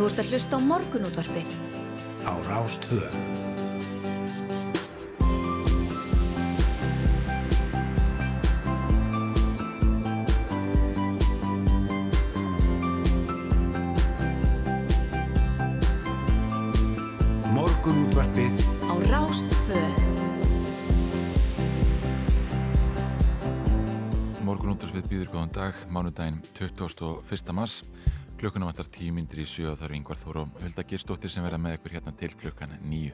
Þú ert að hlusta á morgunútvarpið. Á Rástvö. Morgunútvarpið Á Rástvö. Morgunúttarpið býður góðan dag, mánudaginn 21. mars. Klukkunum vantar tíu myndir í sjö og það eru yngvar þóru og Hulda Girstóttir sem verða með ykkur hérna til klukkan nýju.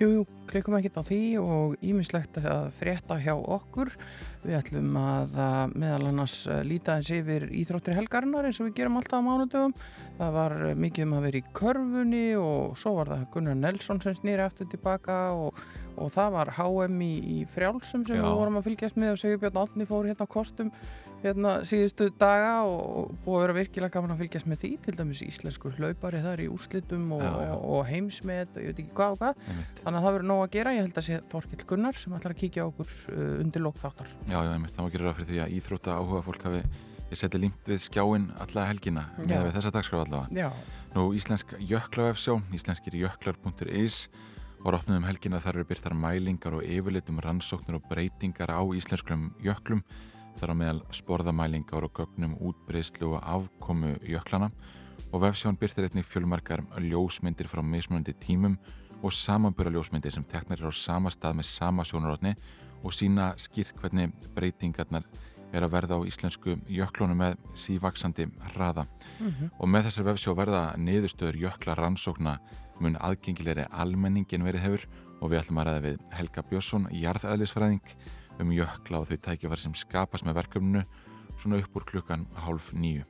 Jú, jú, klikum ekkert á því og ímislegt að frétta hjá okkur. Við ætlum að meðal annars eh, líta eins yfir íþróttir helgarinnar eins og við gerum alltaf á mánudögum. Það var mikið um að vera í körfunni og svo var það Gunnar Nelson sem snýri aftur tilbaka og, og það var HM í, í frjálsum sem Já. við vorum að fylgjast með og Sigurbjörn Átni fór hérna á kostum hérna síðustu daga og búið að vera virkilega gaman að fylgjast með því til dæmis íslensku hlaupari þar í úrslitum og, og, og heimsmet og ég veit ekki hvað og hvað Einmitt. Þannig að það verður nóg að gera, ég held að sé Þorkill Gunnar sem ætlar að kíkja okkur uh, undir lók þáttar. Já, já, einmitt. Það má gera ráð fyrir því að íþrótta áhuga fólk hafi ég seti límt við skjáin alla helgina Já. með þessa dagskraf allavega. Já, Nú, íslensk jöklavefsjó, íslenskir jöklar.is var opnuð um helgina þar eru byrtar mælingar og yfirlitum rannsóknir og breytingar á íslenskum jöklum þar á meðal sporðamælingar og gögnum útbreyðslu og afkomu jöklana og vefsjón byrtir einnig fjölmarkar ljósmyndir frá mismunandi tímum og samanbura ljósmyndir sem teknar eru á sama stað með sama sjónarotni og sína skýrt hvernig breytingarnar er að verða á íslensku jöklunum með sívaksandi hraða. Og með þessar vefsjó verða niðurstöður jökla rannsókna mun aðgengilegri almenningin verið hefur. Og við ætlum að ræða við Helga Björnsson, jarðæðlisfræðing um jökla og þau tækifar sem skapast með verkefninu svona upp úr klukkan hálf nýju.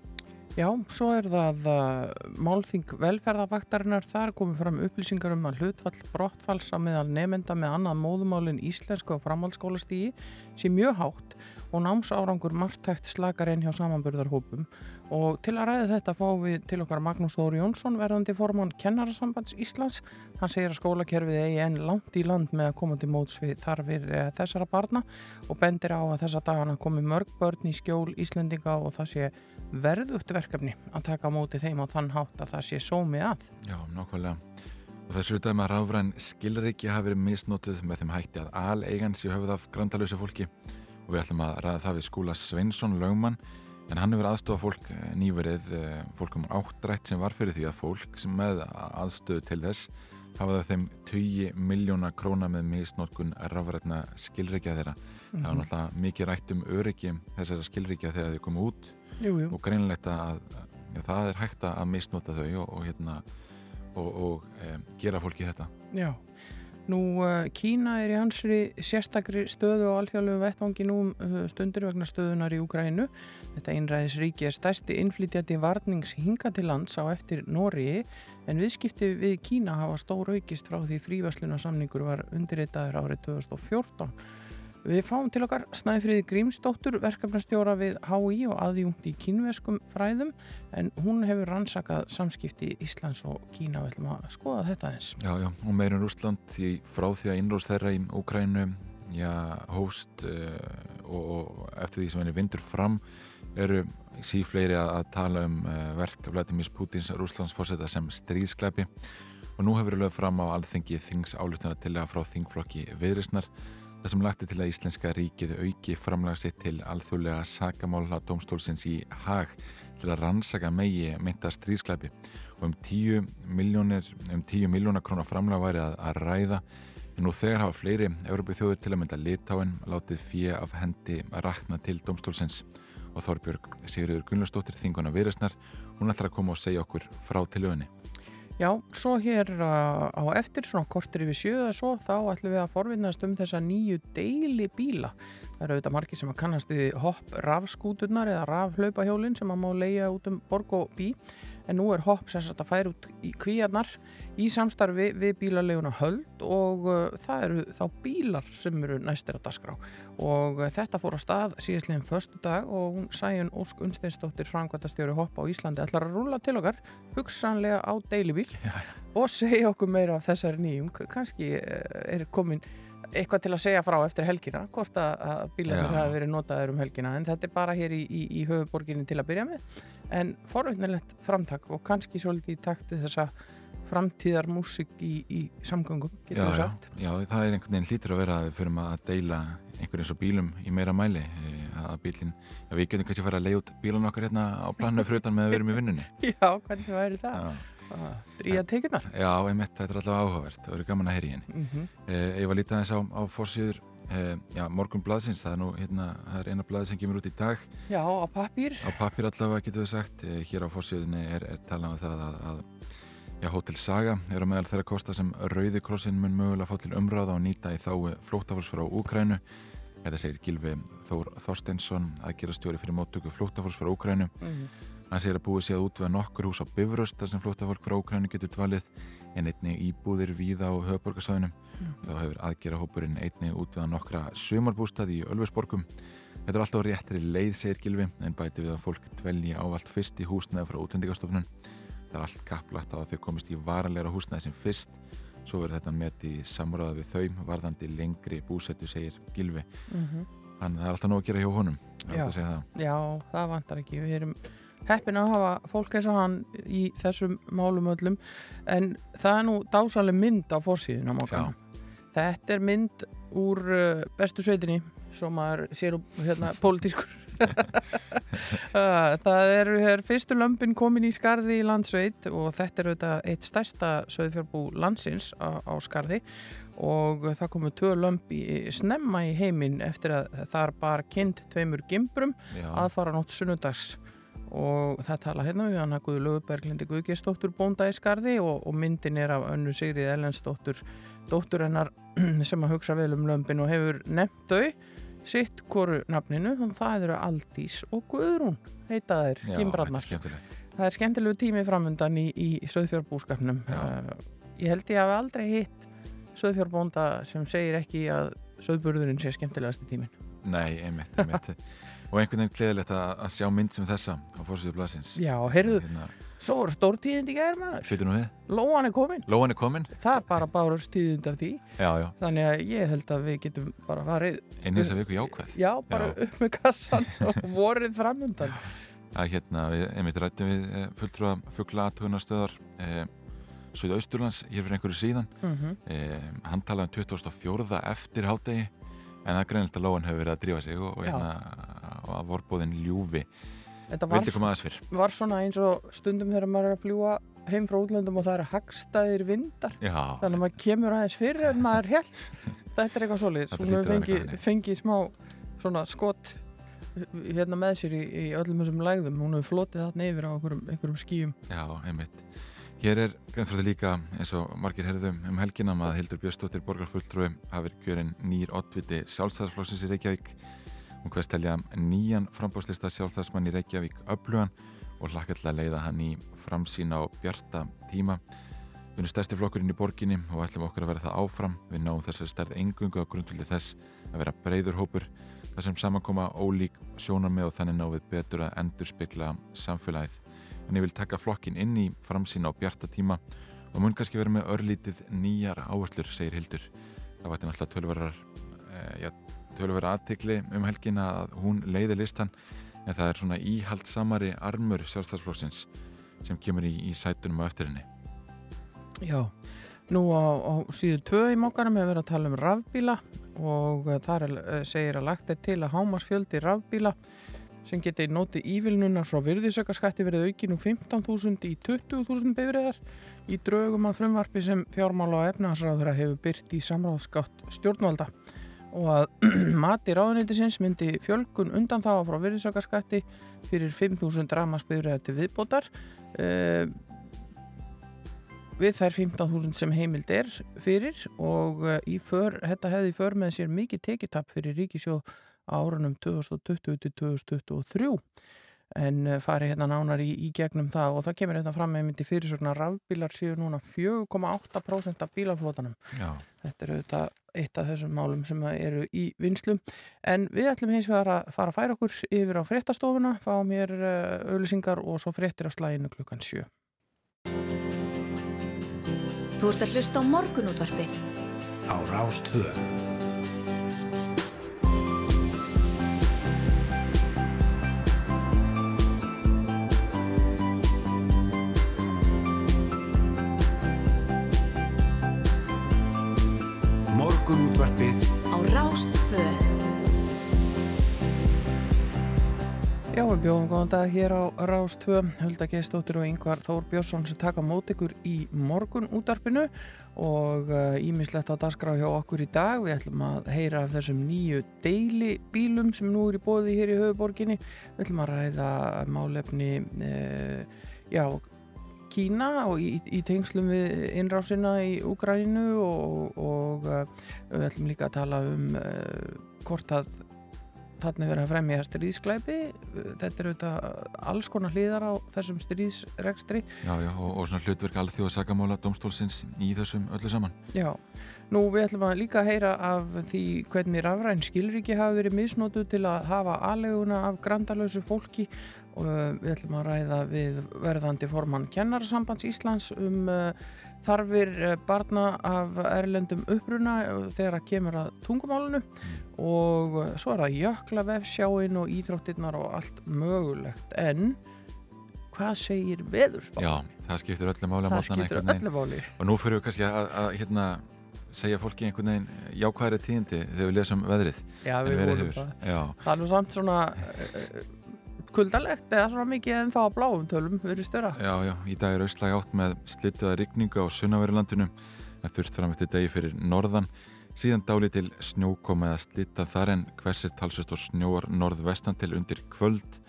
já, svo er það uh, málþing velferðavaktarinnar, þar komið fram upplýsingar um að hlutfall brottfalsa meðal nefnda með annað móðumálin íslensku og framhaldsskólastígi sé mjög hátt og námsárangur margtækt slakar einn hjá samanburðarhópum og til að ræða þetta fáum við til okkar Magnús Þóri Jónsson verðandi formann Kennarasambands Íslands. Hann segir að skólakerfið eigi enn langt í land með að koma til móts við þarfir eh, þessara barna og bendir á að þessa dagana komi mörg börn í skjól Íslendinga og það sé verðugt verkefni að taka móti þeim á þann hátt að það sé sómi að. Já, nákvæmlega. Og þessu dæmi að ráfræn skilriki hafi verið misnotuð með þeim hætti að aleigan sé höfuð af grandalösa fólki. Og við ætlum að ræða það við skúla Sveinsson lögmann en hann hefur aðstofa fólk eh, nýverið eh, fólk um áttrætt sem var fyrir því að fólk sem með aðstöðu til þess hafa það þeim 20 miljóna króna með misnótkun rafrætna skilrikja þeirra. Það var náttúrulega mikið rætt um öryggi þessara skilrikja þegar þau komu út jú, jú. og greinlegt að ja, það er hægt að misnota þau og, og, hérna, og, og e, gera fólki þetta. Já, nú uh, Kína er í hansri sérstakri stöðu á alþjóðlegu vettvangi nú um uh, stundur vegna stöðunar í Ukrænu. Þetta einræðisríki er stærsti innflytjandi varnings hinga til lands á eftir Nóriði en viðskipti við Kína hafa stór aukist frá því frívasluna samningur var undirritaður árið 2014. Við fáum til okkar Snæfríði Grímsdóttur, verkefnastjóra við HÍ og aðjungt í kínveskum fræðum en hún hefur rannsakað samskipti Íslands og Kína og við ætlum að skoða þetta eins. Já, já, og meirinn Rúsland því frá því að innróst þeirra í Úkrænu já, hóst uh, og, og eftir því sem henni vindur fram eru sífleiri að, að tala um uh, verk Vladimir Putins Rúslands fórseta sem stríðskleipi og nú hefur lögð fram á alþengi þings álutuna til að frá þingflokki viðrisnar Það sem lagt er til að Íslenska ríkið auki framlega sitt til alþjóðlega sakamála dómstólsins í hag til að rannsaka megi mynda stríðsklæpi og um 10 miljónir, um 10 miljónar krónar framlega væri að, að ræða. En nú þegar hafa fleiri Európi þjóður til að mynda litáin látið fjö af hendi að rakna til dómstólsins. Og Þorbjörg Sigurður Gunnlaustóttir þinguna viðræstnar, hún ætlar að koma og segja okkur frá tilöðinni. Já, svo hér uh, á eftir svona kortur yfir sjöða svo þá ætlum við að forvinnast um þessa nýju deili bíla. Það eru auðvitað margir sem að kannast við hopp rafskúturnar eða rafhlaupahjólinn sem að má leia út um borg og bí en nú er hopp sem sagt að færa út í kvíarnar í samstarfi við bílaleguna höld og uh, það eru þá bílar sem eru næstir að dasgrá og uh, þetta fór á stað síðastliðin förstu dag og hún Sæjun Ósk Unsteinsdóttir framkvæmtastjóri hopp á Íslandi ætlar að rúla til okkar hugsanlega á deilibíl og segja okkur meira af þessari nýjum kannski eh, er komin eitthvað til að segja frá eftir helgina hvort að, að bílarnir Já. hafi verið notaður um helgina en þetta er bara hér í, í, í höfuborginni til að byrja með. En forveitnilegt framtak og kannski svolítið í takt við þessa framtíðar músik í, í samgöngum getur já, við já, sagt. Já, það er einhvern veginn hlýtur að vera að við förum að deila einhverjum og bílum í meira mæli eh, að bílinn, já við getum kannski að fara að leiða út bílan okkar hérna á planu frutan með að við erum í vinnunni. Já, hvernig væri það? Já, dríja teikunar já einmitt, þetta er alltaf áhugavert og verður gaman að heyri henni. Mm -hmm. eh, Ég var lítið aðeins á, á fórsýður eh, já, morgun blaðsins, það er nú hérna, það er eina blaði sem kemur út í dag. Já, á pappír. Á pappir allavega getur við sagt. Eh, hér á fórsíðunni er, er talað um það að, að já, Hotel Saga er á meðal þeirra kosta sem Rauði krossin mun mögulega fá til umráða og nýta í þáu flóttafólks frá Úkrænu þetta segir Gilvi Þór Þorsteinsson aðgerastjóri fyrir móttöku flóttafólks frá Úkrænu mm hann segir að búið sé að útvega nokkur hús á Bifröst þar sem flóttafólk frá Úkrænu getur dvalið en einnig íbúðir víða á höfuborgarsvæðinum þá hefur aðgerahópurinn einnig útvega nokkra sumarbústaði í Ölfusborgum Þetta er alltaf réttri leið, segir Gilvi, en bæti við að fólk dvelji ávalt fyrst í húsnæði frá útlendingastofnun. Það er allt kapplagt á að þau komist í varanleira húsnæði sem fyrst, svo verður þetta met í samráða við þau, varðandi lengri búsettu, segir Gilvi. -hmm. Þannig að það er alltaf nóg að gera hjá honum, Já. það. Já, það vantar ekki. Við erum heppin að hafa fólk eins og hann í þessum málum öllum. En það er nú dásaleg mynd á fórsíðun á mókanum. Þetta er mynd úr uh, bestu sveitinni svo maður sér um hérna pólitískur. Uh, það eru hér fyrstu lömpin komin í skarði í landsveit og þetta er auðvitað eitt stærsta söðfjárbú landsins á, á skarði. Og það komu tvö lömp í snemma í heiminn eftir að þar bar kind tveimur gimbrum Já, aðfara nótt sunnudags og það tala hérna við hann að Guðu Löguberglindi Guðgesdóttur bónda í skarði og, og myndin er af önnu Sigrið Ellensdóttur dóttur hennar sem að hugsa vel um lömpin og hefur nefnt þau sitt hvoru nafninu og það eru Aldís og Guðrún heita er gimbrarnar skemmtilegt. það er skemmtilegu tími framundan í, í söðfjárbúskapnum Já. uh, ég held ég hafi aldrei hitt söðfjárbónda sem segir ekki að söðburðurinn sé skemmtilegasti tímin Nei, einmitt, einmitt. og einhvern veginn gleðilegt að, sjá mynd sem þessa á fórsíðu blaðsins. Já, heyrðu, Hérna, svo er stórtíðindi gæður maður Fyrir nú við, Lóan er komin Lóan er komin. það er bara bárust tíðund af því Já, já, þannig að ég held að við getum bara farið einn þess að viku jákvæð. já, bara Já. upp með kassan og vorið framundan að hérna við einmitt rættum við eh, fulltrúa fuggla aðtugunarstöðar eh, Suðausturlands hér fyrir einhverju síðan mm -hmm. eh, hann talaði um 2004 eftir hádegi en það greinilegt að Lóan hefur verið að drífa sig og, og, hérna, að vorbóðin ljúfi. Þetta var, var svona eins og stundum þegar maður er að fljúa heim frá útlöndum og það eru hagstæðir vindar. Já, þannig að maður kemur aðeins fyrir en maður held þetta er eitthvað svolítið Þetta svo hlýtur við að vera fengið eitthvað fengi smá svona skot hérna með sér í, í öllum þessum lægðum. Hún hefur flotið þarna yfir á einhverjum, einhverjum skýjum. Já, einmitt. Hér er greint frá því líka eins og margir herðum um helginam að Hildur Björnsdóttir borgarfulltrúi hafi verið kjörin nýr oddviti sjálfstæðarsflokksins í Reykjavík hún hverst telja nýjan frambáslista sjálfstæðarsmann í Reykjavík öflugan og hlakka til að leiða hann í framsýna og bjarta tíma Við erum stærsti flokkurinn í borginni og ætlum okkur að vera það áfram. Við náum þessari stærð engungu á grundvöldi þess að vera breyður hópur þar sem samankoma ólík sjónarmið og þannig ná við betur að endurspegla samfélagið. En ég vil taka flokkin inn í framsýna og bjarta tíma og mun kannski vera með örlítið nýjar áherslur, segir Hildur. Það vætti náttúrulega tölverar, eh, ja, tölverar aðtikli um helgina að hún leiði listan en það er svona íhaldsamari armur sjálfstæðsflokksins sem kemur í, í sætunum á eftir henni. Já, nú á, á síðu tvö í mókarum hefur verið að tala um rafbíla og uh, þar er, uh, segir að lagt er til að hámarsfjöldi rafbíla sem geti notið ívilnunar frá virðisaukaskatti verið aukin úr 15.000 í 20.000 bifriðar í draugum að frumvarpi sem fjármála og efnahansráðura hefur byrt í samráðskátt stjórnvalda og að mati ráðuneytisins myndi fjölkun undan þá frá virðisaukaskatti fyrir 5.000 rafmarsbifriðar til viðbótar. Uh, við þær 15.000 sem heimild er fyrir og í för, þetta hefði í för með sér mikið tekitapp fyrir ríkisjóð á árunum 2020 til 2023 en uh, fari hérna nánar í, í gegnum það og það kemur hérna fram með myndi fyrir svona rafbílar séu núna 4,8% af bílaflótanum Já, þetta eru þetta eitt af þessum málum sem eru í vinslum en við ætlum hins vegar að fara að færa okkur yfir á fréttastofuna fá mér uh, auðlýsingar og svo fréttir á slæginu klukkan 7 Þú ert að hlusta á morgunútvarpið. Á Rástvö Já, við bjóðum góðan dag hér á Rástvö, Hulda Geistóttir og Yngvar Þór Björnsson sem taka mót ykkur í morgun útarpinu og ímislegt uh, á dagskrá hjá okkur í dag. Við ætlum að heyra af þessum nýju deili bílum sem nú er í bóði hér í höfuborginni. Við ætlum að ræða málefni uh, já, Kína og í, í tengslum við innrásina í Úgrænu og, og uh, við ætlum líka að tala um hvort að þarna verið að fremja stríðsklæpi þetta er auðvitað alls konar hlýðar á þessum stríðsregstri Já, já, og, og svona hlutverk alþjóða sagamála domstólsins í þessum öllu saman. Já, nú við ætlum að líka heyra af því hvernig rafræn skilriki hafi verið misnótu til að hafa aðleguna af grandalösu fólki. Og við ætlum að ræða við verðandi formann Kennarsambands Íslands um uh, þarfir eh, barna af erlendum uppruna þegar það kemur að tungumálunu og eh, svo er það jökla vefsjáin og íþróttinnar og allt mögulegt en hvað segir veðurspáð? Já, það skiptir öllu máli það skiptir öllu máli og nú fyrir við kannski að, að hérna segja fólki einhvern veginn jákvæðri tíðindi þegar við lesum veðrið Já, við vorum það. Já. Það er nú samt svona eh, kuldalegt eða svona mikið en þá að bláum tölum verið störa. Já, já, í dag er austlæg átt með slittuða rigninga á sunnaverilandinu en þurft fram eftir degi fyrir norðan. Síðan dáli til snjókoma eða slitta þar en hversir talsust og snjóar norðvestan til undir kvöld.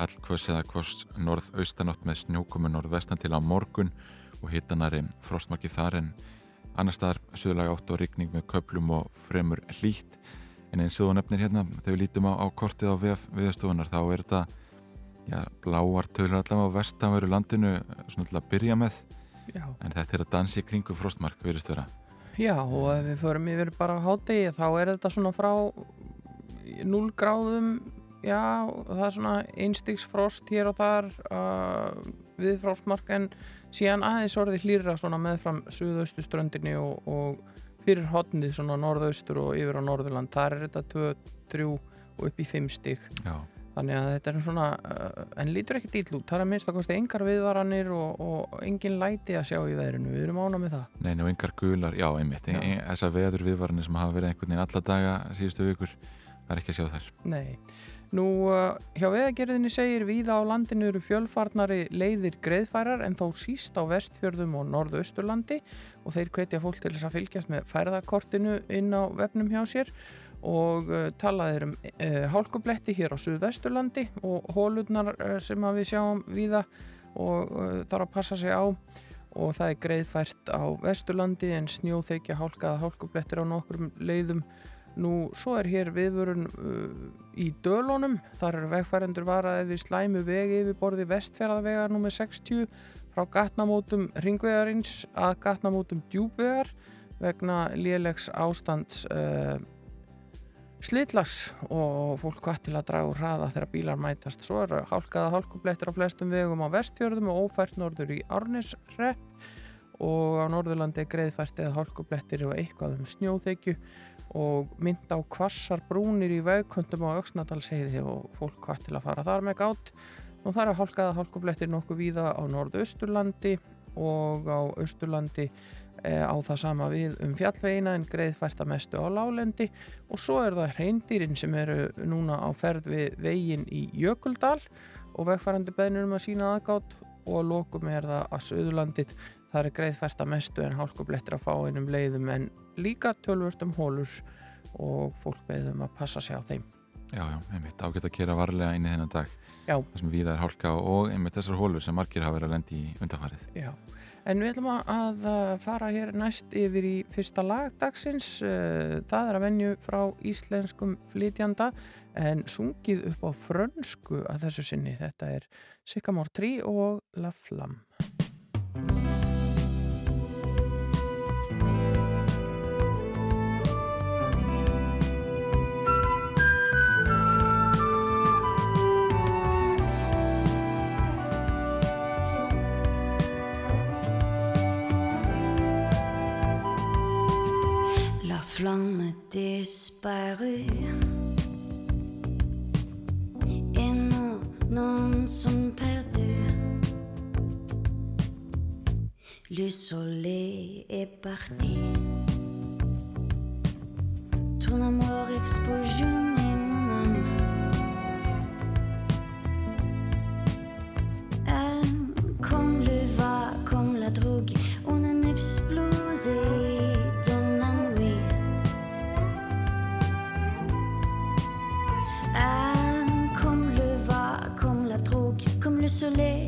All hvers eða hvers norðaustanátt með snjókomu norðvestan til á morgun og hittanari frostmarki þar en annar staðar söðlag átt og rigning með köplum og fremur hlýtt. En eins og nefnir hérna þegar við lítum á, á kortið á viðstofunar þá er þetta já, bláar tölur allavega á vestanveru landinu svona til að byrja með. Já. en þetta er að dansi kringu frostmark verist vera. Já og ef við förum yfir bara á hátegi þá er þetta svona frá 0 gráðum já það er svona einstiks frost hér og þar uh, við frostmark en síðan aðeins orði hlýra svona meðfram suðaustu ströndinni og, og fyrir hotnið svona norðaustur og yfir á norðurland. Þar er þetta 2, 3 og upp í 5 stygg Já Þannig að þetta er svona, uh, en lítur ekki dýll út, það er að minnst að kosti engar viðvaranir og, og engin læti að sjá í veðrinu, við erum ána með það. Nei, og engar gular, já, einmitt, já. En, þessar veður viðvaranir sem hafa verið einhvern veginn alla daga síðustu vikur, það er ekki að sjá þær. Nei, nú uh, hjá veðagerðinni segir viða á landinu eru fjölfarnari leiðir greiðfærar en þó síst á vestfjörðum og norðausturlandi og þeir hvetja fólk til þess að fylgjast með færðakortinu inn á vefnum hjá sér og uh, talaðir um uh, hálkubletti hér á Suðvesturlandi og hólurnar uh, sem við sjáum víða og þarf að passa sig á og það er greiðfært á Vesturlandi en snjóþekja hálkaða hálkublettir á nokkrum leiðum nú svo er hér viðvörun í dölunum, þar eru vegfærendur varaði við slæmu vegi við borði vestfjaraðvegar nr. 60 frá gatnamótum ringvegarins að gatnamótum djúbvegar vegna lélegs ástands slitlags og fólk hvað til að draga úr hraða þegar bílar mætast. Svo eru hálkaða hálkublettir á flestum vegum á vestfjörðum og ófært norður í Árnisrepp og á Norðurlandi greiðfært eða hálkublettir og eitthvað um snjóþekju og mynd á kvassar brúnir í vegkvöndum á Öksnadalsheiði og fólk hvað til að fara þar með gátt. Nú þar er hálkaða hálkublettir nokkuð víða á Norðausturlandi og á Austurlandi Eh, á það sama við um fjallvegina en greiðfært að mestu á lálendi og svo er það hreindýrin sem eru núna á ferð við vegin í Jökuldal og vegfærandi beðnir um að sína aðgátt og að lokum er það að Suðurlandið. Það er greiðfært að mestu en hálkublettir að fá einum leiðum en líka tölvörtum hólur og fólk beðum að passa sig á þeim. Já, já, einmitt. Ágætt að kera varlega inn í þennan dag. Já. það sem við er hálka og einmitt þessar hólur sem margir hafa verið að lendi í undafarið Já En við ætlum að fara hér næst yfir í fyrsta lagdagsins. Eh, það er að venju frá íslenskum flytjanda en sungið upp á frönsku að þessu sinni. Þetta er Sycamore 3 og La Flamme. flamme disparue. Et nos noms sont perdus. Le soleil est parti. Ton amour expose et mon âme. consoler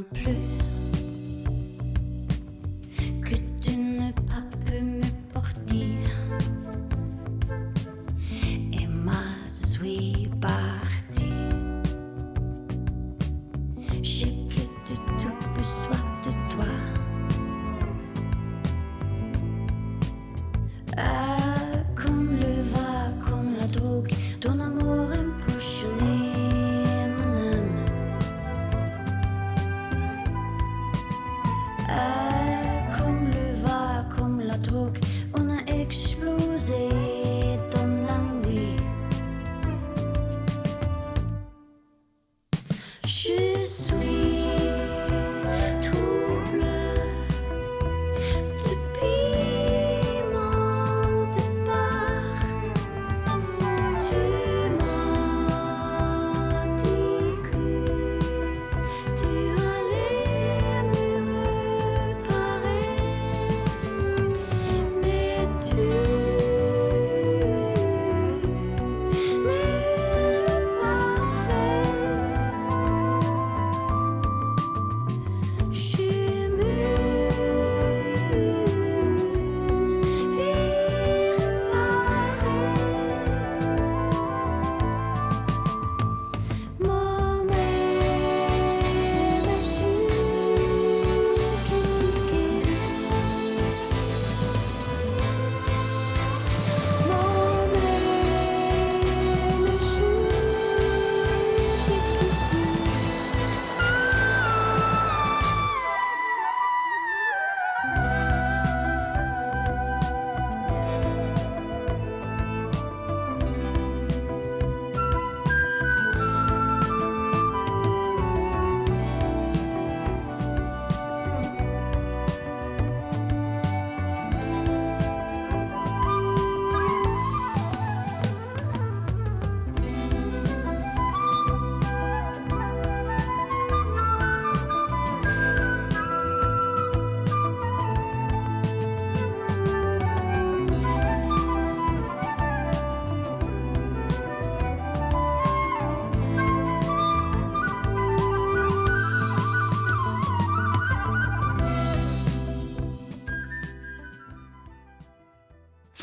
不。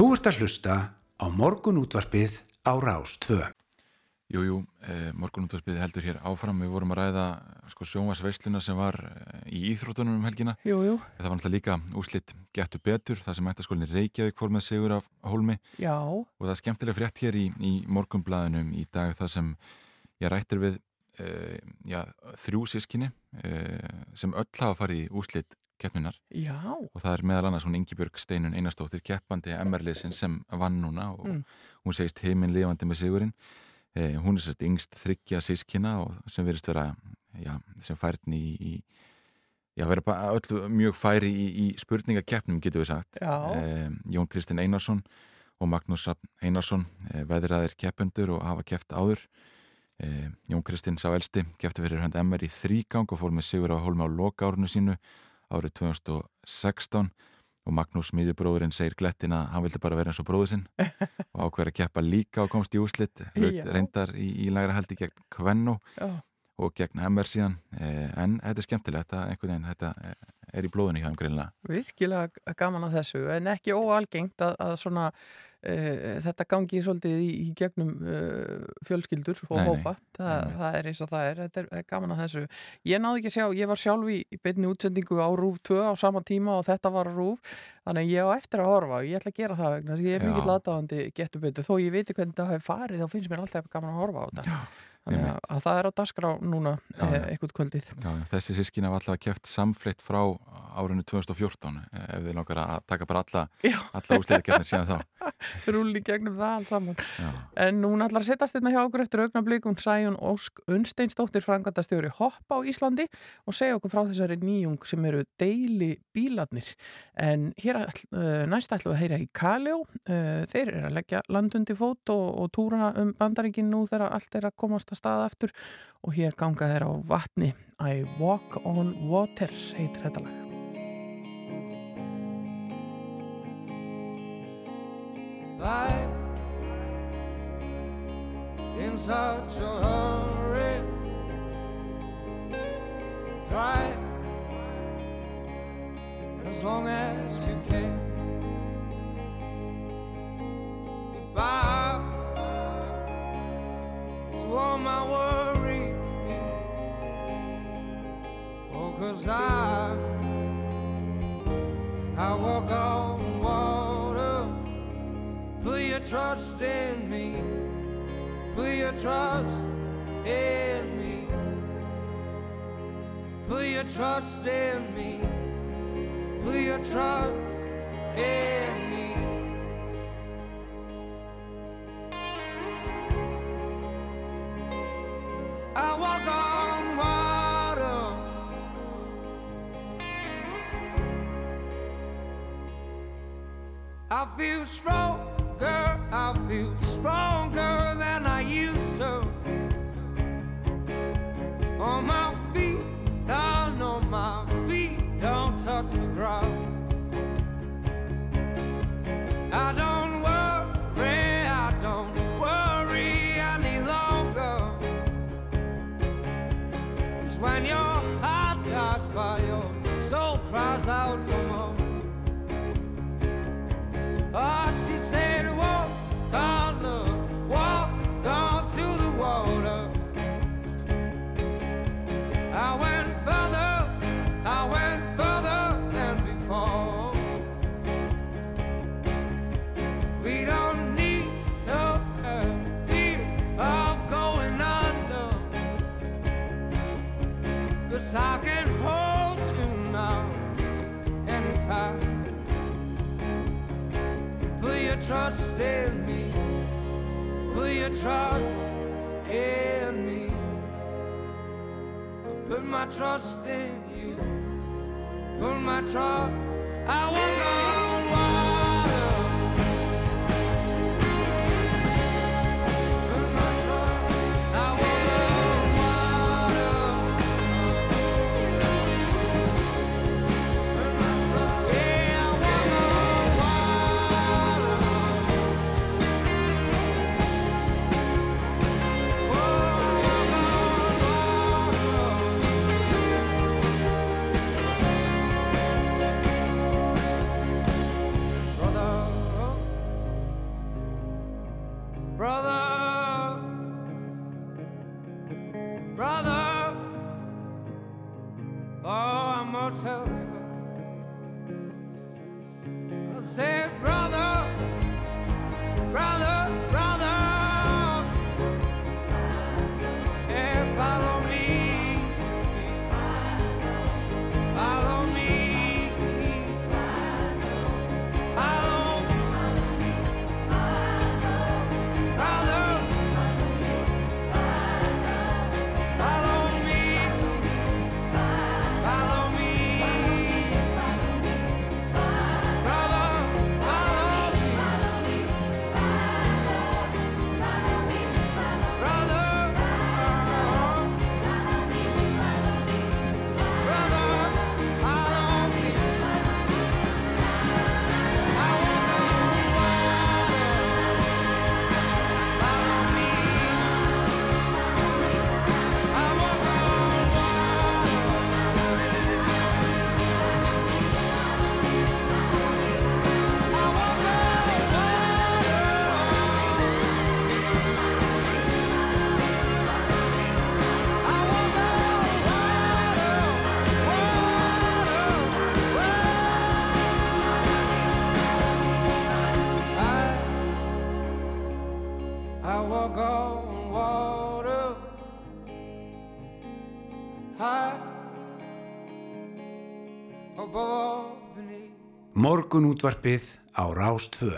Þú ert að hlusta á morgun útvarpið á Rás 2. Jú, jú, eh, morgunútvarpið heldur hér áfram. Við vorum að ræða sko, sjónvarsveisluna sem var eh, í Íþróttunum um helgina. Jú, jú, Það var náttúrulega líka úslitt getur betur, það sem mættaskólinni Reykjavík fór með sigur af Hólmi já, og það er skemmtilega frétt hér í, í morgunblæðinum í dag það sem ég rættir við uh, já, þrjú sískinni uh, sem öll hafa farið í úslitt keppnunar já, og það er meðal annars hún Ingibjörg Steinun Einarstóttir keppandi MR-leysin sem vann núna og Mm. hún segist heiminn lifandi með sigurinn. Eh, hún er sérst yngst þryggja sískina og sem verist vera já, sem færni í, í já, vera bara öll mjög færi í, í spurningakeppnum getur við sagt. Eh, Jón Kristinn Einarsson og Magnús Rapp Einarsson eh, veðraðir keppundur og hafa keppt áður. Eh, Jón Kristinn sá elsti keppti fyrir hönd MR í þrígang og fór með sigur á hólmi á loka árunu sínu árið 2016 og Magnús Míðubróðurinn segir glettin að hann vildi bara vera eins og bróður sinn og ákveður að keppa líka og komst í úslit hlut Já. reyndar í, í lægra haldi gegn Kvenno já, og gegn MR síðan. Eh, en þetta er skemmtilegt þetta, einhvern veginn, þetta eh, er í blóðunni hjá þeim greinlega. Virkilega gaman að þessu en ekki óalgengt að, að svona uh, þetta gangi svolítið í, í gegnum uh, fjölskyldur og Nei, nei, hópa. Þa, einmitt. það er eins og það er, þetta er, er gaman að þessu. Ég náði ekki að sjá, ég var sjálf í, í beinni útsendingu á RÚF 2 á sama tíma og þetta var RÚF, þannig ég á eftir að horfa og ég ætla að gera það vegna, ég er Já. mikill aðdáðandi getur betur, þó ég viti hvernig það hefur farið þá finnst mér alltaf gaman að horfa á þetta. Já, þannig að, að það er á dagskrá núna Já, já. eh, eitthvað kvöldið. Já, þessi sískin hafa allavega keft samfleitt frá árinu 2014 eh, ef þið langar að taka bara alla, alla úsliðakefnir síðan þá rúli gegnum það allt saman Já, En hún ætlar að setjast hérna hjá okkur eftir augnablík hún Sæjun Ósk Unnsteinsdóttir frangandastjóri Hoppa á Íslandi og segja okkur frá þessari nýjung sem eru deili bílarnir. En hér ætl, uh, næst ætlum við að heyra í Kaljó. Uh, þeir eru að leggja landundi fót og, og túra um bandaríkin nú þegar allt er að komast að staða aftur og hér ganga þeir á vatni. I Walk on Water heitir þetta lag. Life in such a hurry. thrive as long as you can. Goodbye to all my worries. Oh, cause I, I walk on. Put your trust in me. Put your trust in me. Put your trust in me. Put your trust in me. I walk on water. I feel stronger, I feel stronger trust in me. Put your trust in me. Put my trust in you. Put my trust. I walk on Morgun útvarpið á Rástvö.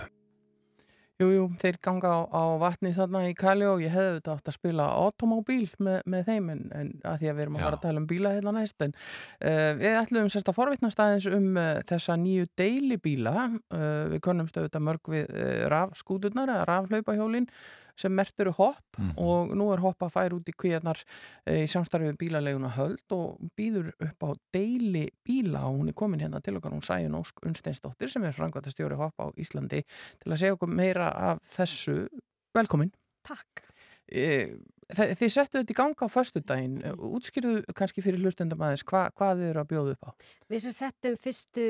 Jú, jú, þeir ganga á, á vatni þarna í Kali og ég hefði þetta átt að spila automóbíl með, með þeim en, en að því að við erum að fara að tala um bíla hérna næst en uh, við ætlum sérst að forvitnast aðeins um uh, þessa nýju deilibíla. Uh, við konumst auðvitað mörg við rafskúturnar eða rafhlaupahjólin sem mert eru hopp Mhm. og nú er hopp að færa út í kvíarnar uh, í samstarfið bílaleguna höld og býður upp á deili bíla og hún er komin hérna til okkar hún Sæjun Ósk Unsteinsdóttir sem er frangvæntastjóri hopp á Íslandi til að segja okkur meira af þessu velkomin Takk. e, þi- þið settu þetta í ganga á föstudaginn. Útskýrðu kannski fyrir hlustendum aðeins hva, hvað þið eru að bjóða upp á. Við sem settum fyrstu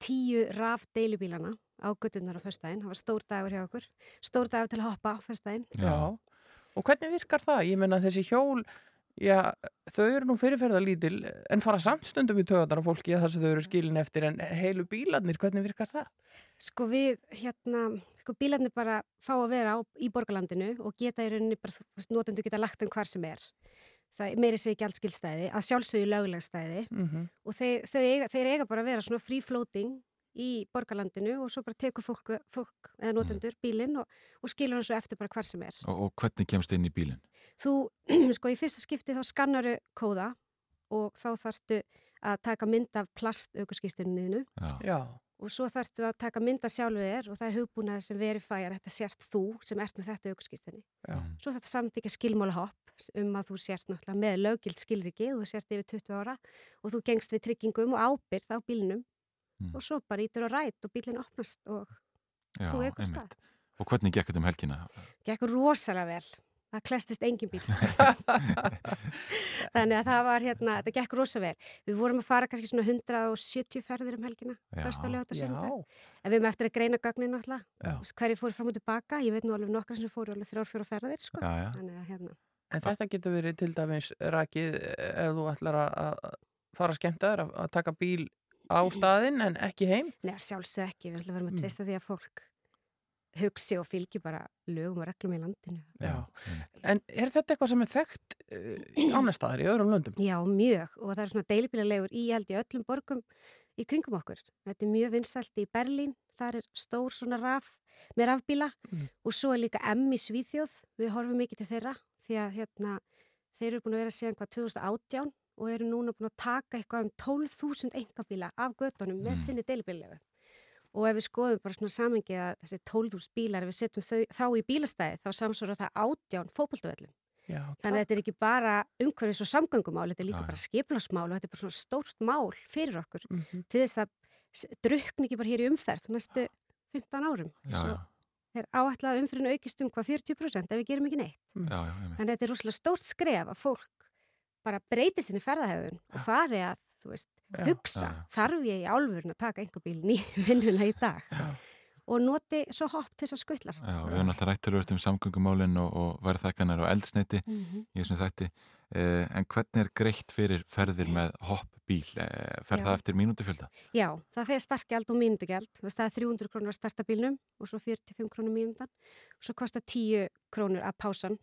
tíu raf deilubílana á guttunar á föstudaginn, það var stór dagur hjá okkur, stór dagur til að hoppa á föstudaginn. Já. Og hvernig virkar það? Ég menna þessi hjól, já, þau eru nú fyrirferðalítil en fara samt stundum í töðanar á fólki að þess að þau eru skilin eftir en heilu bílarnir, hvernig virkar það? Sko við, hérna, sko bílarnir bara fá að vera á, í borgarlandinu og geta í rauninni bara, þú veist, notendur geta lagt um hvar sem er. Það er meiri sig gjaldskildstæði, að sjálfsögðu löglegstæði Mm og þeir, þau eiga, þeir eiga bara að vera svona free floating í borgarlandinu og svo bara tekur fólk, fólk eða notendur bílinn og, og skilur hann svo eftir bara hvar sem er. Og, og hvernig kemst inn í bílinn? Þú, sko, í fyrsta skipti þá skannaru kóða og þá þarftu að taka mynd af plastaukurskýrtunniðinu og svo þarftu að taka mynd af sjálfu þér og það er hugbúnað sem verifæjar þetta sért þú sem ert með þetta aukurskýrtunni. Já. Svo þetta samtíkja skilmála hopp um að þú sért náttúrulega með löggild skilriki og þú sért yfir 20 ára og þú gengst við tryggingum og ábyrð á bílnum Mm. og svo bara ítur á rætt og bílinn opnast og Já, þú einmitt. stað. Og hvernig gekk þetta um helgina? Gekk rosalega vel. Það klestist engin bíl. Þannig að það var hérna, þetta gekk rosa vel. Við vorum að fara kannski svona 170 ferðir um helgina, lögat og Já. sundag. En við erum eftir að greina gögnin alltaf. Hverju fóru fram og tilbaka, ég veit nú alveg nokkar sem fóru alveg þrjár, fjóra ferðir, sko. Já, já. Þannig að hérna, En þetta getur verið til dæmis rakið ef þú ætlar að- að fara að skemmta þér að, að taka bíl á staðinn en ekki heim. neða sjálfsög ekki, við ætlum að vera Mm. með treysta því að fólk hugsi og fylgi bara lögum og reglum í landinu. Já. En er þetta eitthvað sem er þekkt uh, annar staðar í öðrum löndum? Já, mjög og það er svona deilibílalegur í held í öllum borgum í kringum okkur. Þetta er mjög vinsælt í Berlín, þar er stór svona raf með rafbíla Mm. og svo er líka M í Svíþjóð, við horfum mikið til þeirra því að hérna, þeir eru búin að vera síðan hvað 2018 og eru núna búin að taka eitthvað um 12.000 engabíla af göttunum með Mm. sinni deilibílalegu. Og ef við skoðum bara svona samengi að þessi 12.000 bílar, ef við setjum þau, þá í bílastæði, þá samsvara það 18 fótboltavellum. Já, Þannig að þetta er ekki bara umhverfis og samgöngumál, þetta er líka Já, bara skiplasmál og þetta er bara svona stórt mál fyrir okkur mm -hmm. til þess að drukna ekki bara hér í umferð næstu 15 árum. Já, Svo já, er áætlað að umferðinu aukist um hvað 40% ef við gerum ekki neitt. já, já, einmitt. Þannig að þetta er rosalega stórt skref að fólk bara breyti sinni ferðahefðun og fari að, þú veist, Já, hugsa, já, þarf ég í álfurinn að taka einhver bíl í vinnuna í dag Já. og noti svo hopp til þess að skuttlast. Já, við höfum alltaf rættur um samgöngumálinn og, og verðþækkanar og eldsneiti Mhm. í þessum þætti. Eh, en hvernig er greitt fyrir ferðir með hoppbíl? Eh, fer það eftir mínútufjölda? Já, það fer startgjald og mínútugjald. Það er 300 krónur að starta bílnum og svo 45 krónur mínútan. Og svo kostar 10 krónur að pásan.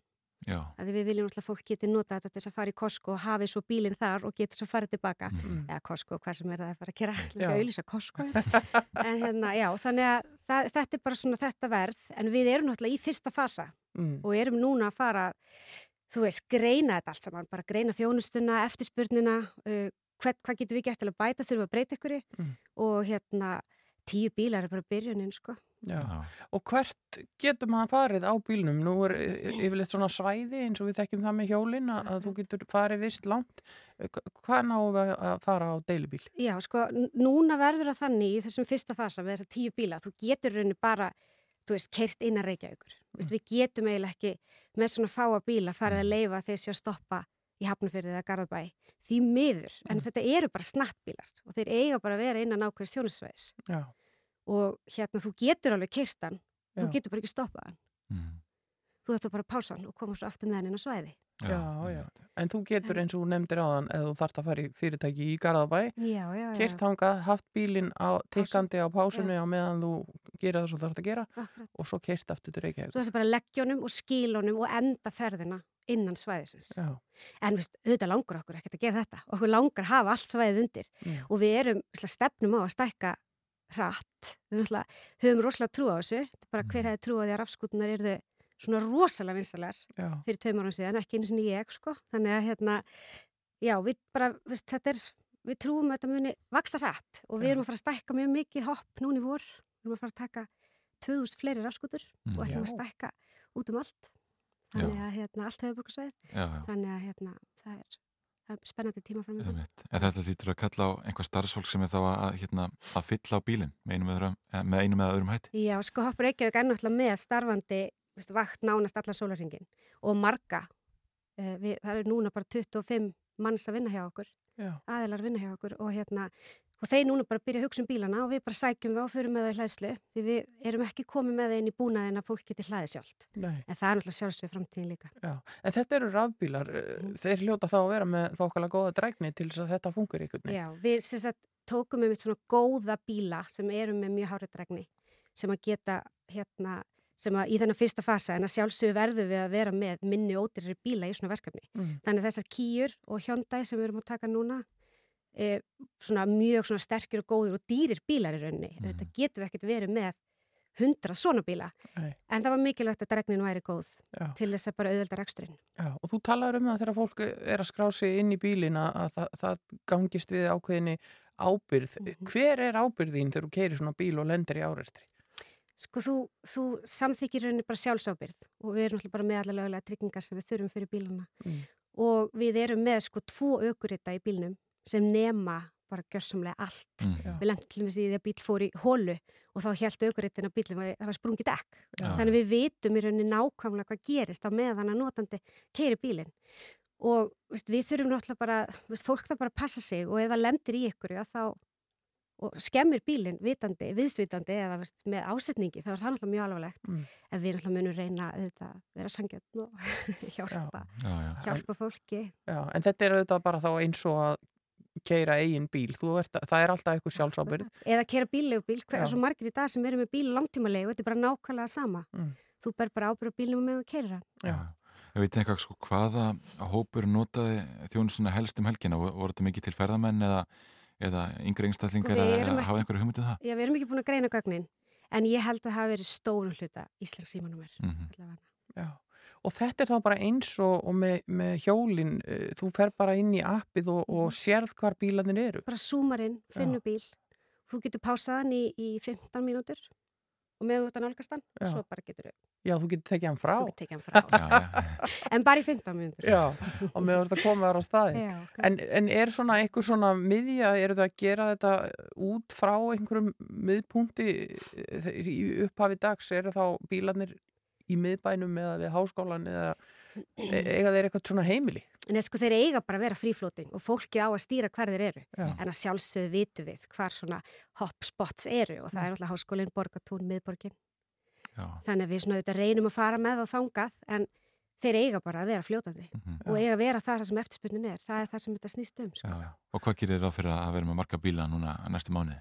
Að við viljum alltaf að fólk geti nota þetta til þess að fara í Costco og hafi svo bílinn þar og geti svo farið tilbaka. Mhm. Eða Costco, hvað sem er það að fara að gera. Já. Líka auðlýsa Costco. en hérna, já, þannig að það, þetta er bara svona þetta verð. En við erum náttúrulega í fyrsta fasa mm. og erum núna að fara, þú veist, greina þetta allt saman. Bara greina þjónustuna, eftirspurnina, uh, hvað, hvað getum við gert til að bæta, þurfum að breyta ykkur Mm. og hérna tíu bílar er bara byrjunin sko. Já. já, Og hvert getur maður farið á bílnum? Nú er y- yfirleitt svona svæði eins og við þekkjum það með hjólinn að, að þú getur farið vist langt. Hva- Hvað náum við að fara á deilubíl? Já, sko, núna verður það þannig í þessum fyrsta fasa með þessa tíu bíla, þú getur rauninni bara, þú veist, keirt inn að reykja ykkur. Mm. Við getum eiginlega ekki með svona fáa bíla farið að leifa þeir séu að stoppa í Hafnarfyrði eða Garðabæ. Því miður, en þetta eru bara snattbílar og þeir eiga bara að vera innan ákveðs þjónusvæðis Já. Og hérna þú getur alveg keirt hann, þú getur bara ekki stoppað hann. mm, Þú ættu bara að pása hann og koma svo aftur með hann inn á svæði. Já, já. En þú getur eins og þú nefndir áðan eða þú þarft að fara í fyrirtæki í Garðabæ, Já, já, já. keirt hangað, haft bílinn á tikkandi á pásunni á meðan þú gera það svo þarft að gera Akkurat. og svo keirt aftur til Reykjavík. Þú ættu bara að leggja honum og skila honum og enda ferðina innan svæðisins. Já. En veist, auðvitað langar okkur ekkert að gera þetta. Okkur langar að hafa allt svæðið undir. Já. Og við erum stefnum á að stækka hratt. Við höfum rosalega trú á þessu. Bara hver hefði trú á því að rafskútunar eru svona rosalega vinsalar fyrir tveim árum síðan, ekki einu sinni ég, sko. Þannig að hérna, já, við bara, veist, er, við trúum að þetta muni vaksa hratt og við Já. erum að fara að stækka mjög mikið hopp núna í vor. Við erum að fara að taka 2000 fleiri rafskútur Mm. og ætlum að Já. stækka út um allt. Þannig að hérna, allt höfuborgarsveið. Já, já. Þannig að hérna, það er spennandi tíma fram með Einmitt. En þetta lítur að kalla á einhver starfsfólk sem er þá að, hérna, að fylla á bílinn með einum eða öðrum, eh, með einum eða öðrum hætti. Já, sko Hoppur Reykjavík er náttúrulega með starfandi veist, vakt nánast alla sólarringin og marga uh, við, það eru núna bara 25 manns að vinna hjá okkur, Já. aðilar að vinna hjá okkur og hérna, og þeir núna bara byrja að hugsa um bílana og við bara sækjum það og fyrir með það í hlæðslu því við erum ekki komið með það inn í búnaðin að fólk geti hlaðið sjálft. Nei, En það er náttúrulega sjálfsög framtíðin líka. já. En þetta eru rafbílar, mm. þeir hljóta þá að vera með þokkala góða drækni til þess að þetta fungur ykkur. Já, við sagt tókum með mitt svona góða bíla sem eru með mjög hárættregni sem að geta hérna sem að í þennan fyrsta fasa en að sjálfsögur verður við að vera með minni ódýrri bíla í svona verkefni. Mm. Þannig þessar kýjur og Hyundai sem við erum að taka núna e, svona mjög svona sterkir og góður og dýrir bílar í rauninni. Mhm. Þetta getur við ekkert verið með hundra svona bíla. Nei. En það var mikilvægt að dregnin væri góð Já. til þess að bara auðvelda reksturinn. Já, og þú talaður um það þegar fólk er að skrá sig inn í bílin að að það, það gangist við ákveðinni ábyrð. Mhm. Hver er ábyrðin þegar þú keirir svona bíl og lendir í árestri? Sko þú, þú samþykir rauninni bara sjálfsábyrð og við erum alltaf bara með alla lögulega tryggingar sem við þurfum fyrir bíluna Mm. og við erum með sko tvo aukurita í bílnum sem nema bara gjörsamlega allt. Mm. Já. Við lendum til og með því að bíl fór í hólu og þá held aukuritin að bílum að það var sprungið dekk. Já. Þannig við vitum í rauninni nákvæmlega hvað gerist á meðan að notandi keiri bílinn. Og veist, við þurfum náttúrulega bara, veist, fólk það bara passa sig og ef það lendir í ykkur já, þá og skemmir bílinn vitandi, viðsvitandi eða veist, með ásetningi, þá er það náttúrulega mjög alvarlegt. Mm. En við náttúrulega munum reyna auðvitað, að vera sangjöfn og hjálpa, Já, já. hjálpa fólki. Já, en þetta er auðvitað bara þá eins og að keira eigin bíl. Þú Ert, það er alltaf eitthvað sjálfsábyrð. Eða kera bíllegubíl, hvað Já. er svo margir í dag sem eru með bíl langtímalegu, þetta er bara nákvæmlega sama. Mm. Þú ber bara ábyrð á bílnum með að keira. Já. Ég veit eitthvað sko hvaða hópur notaði þjónustuna helst um helgina, Vo- voru þetta mikið til ferðamenn eða, eða yngri einstaklingar Sko, að erum hafa einhverju hugmyndið það? Já, við erum ekki búin að greina gögnin, en ég held að það hafi verið stórum hluta Íslands símanúmer. Mm Já. Og þetta er þá bara eins og, og með, með hjólin, uh, þú fer bara inn í appið og, og sérð hvar bílanir eru. Bara súmarinn, finnu bíl, þú getur pásað hann í, í 15 mínútur og með út að nálgast hann og svo bara getur Já, þú getur tekið hann frá. þú getur tekið hann frá. En bara í 15 mínútur. Já, og með þetta komið þar á staði. Já, En, en er svona einhver svona miðja, eru það að gera þetta út frá einhverjum miðpunkti eh, í upphafi dags, eru þá bílanir í miðbænum eða við háskólan eða e- eiga þeir eitthvað svona heimili? Eða, sko, þeir eiga bara að vera fríflóting og fólki á að stýra hver þeir eru. Já. En að sjálfsögðu vitum við hvar svona hotspots eru og það er alltaf háskólinn, borgatún, miðborgin. já. Þannig að við svona auðvitað reynum að fara með þá þangað en þeir eiga bara að vera fljótandi Mhm. og eiga að vera það sem eftirspunnin er. Það er það sem þetta snýst um. Sko. Já. Og hvað gerir það fyrir að vera með marga bíla núna næstu mánuði?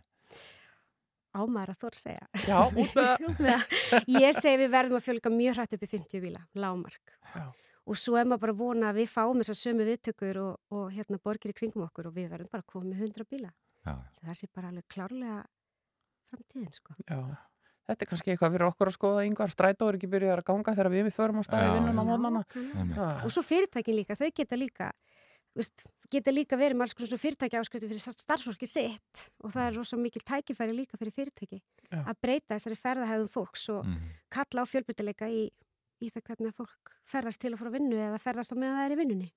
Ámæður að að segja. Já, út með það. Ég segi við verðum að fjölga mjög hrætt upp í 50 bíla, lámark. Já. Og svo er maður bara að vona að við fáum þessar sömu viðtökur og, og hérna borgir í kringum okkur og við verðum bara að koma með 100 bíla. Já, Það sé bara alveg klárlega framtíðin, sko. Já. Þetta er kannski eitthvað fyrir okkur að skoða yngvar. Strætó er ekki byrjað að ganga þegar við förum á staði Já, vinnuna já. mótnana. Og svo fyrirtækin líka, þau geta líka, veist, geta líka verið með alls konar svona fyrirtæki áskrifti fyrir starfsfólki sitt og það er rosa mikil tækifæri líka fyrir fyrirtæki Já. að breyta þessari ferðahæðum fólks og Mhm. kalla á fjölbyrtileika í, í það hvernig að fólk ferðast til og frá vinnu eða ferðast á meðan það er í vinnunni.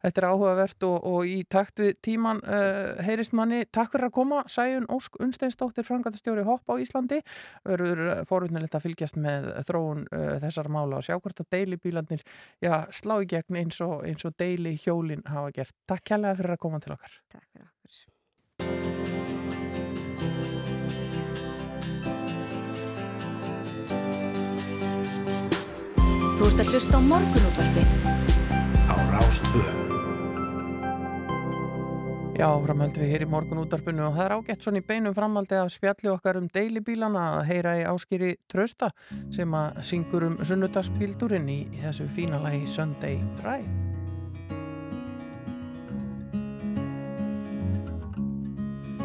Þetta er áhugavert og, og í takt við tíman uh, heyrist manni. Takk fyrir að koma, Sæjun Ósk Unsteinsdóttir, frangatastjóri Hopp á Íslandi. Verður forutnilegt að fylgjast með þróun uh, þessar mála og sjá hvort að deilibílandir já, slá í gegn eins og, eins og deili hjólin hafa gert. Takk kærlega fyrir að koma til okkar. Takk fyrir okkur. Þú ert að hlusta á morgunútvarpið á Rástvö. Já, framhaldum við hér í morgun útarpinu og það er ágætt svona í beinum framhaldi að spjalli okkar um deilibílana að heyra í áskýri Trösta sem að syngur um sunnudagsbíldurinn í, í þessu fína lagi Sunday Drive.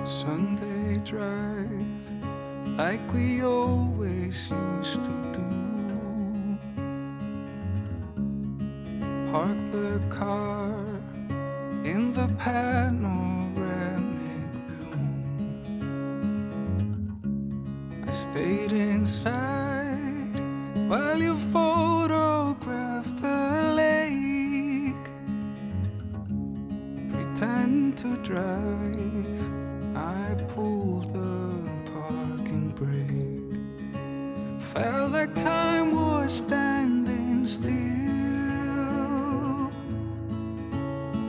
Sunday drive like we always used to do. Park the car in the panoramic view. I stayed inside while you photographed the lake. Pretend to drive. I pulled the parking brake. Felt like time was standing still.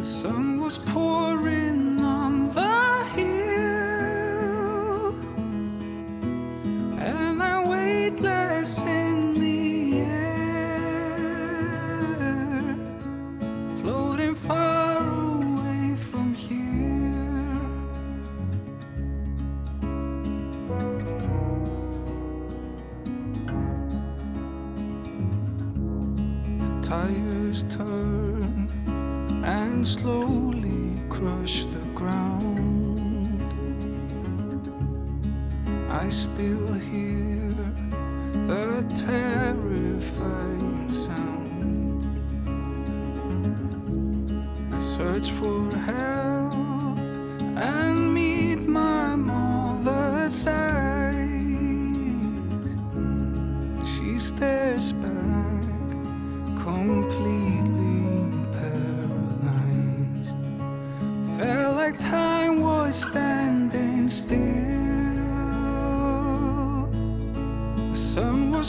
Sun was pouring on the hill, and I weightless in the air, floating far away from here. The tires turn and slowly crush the ground. I still hear the terrifying sound. I search for help and meet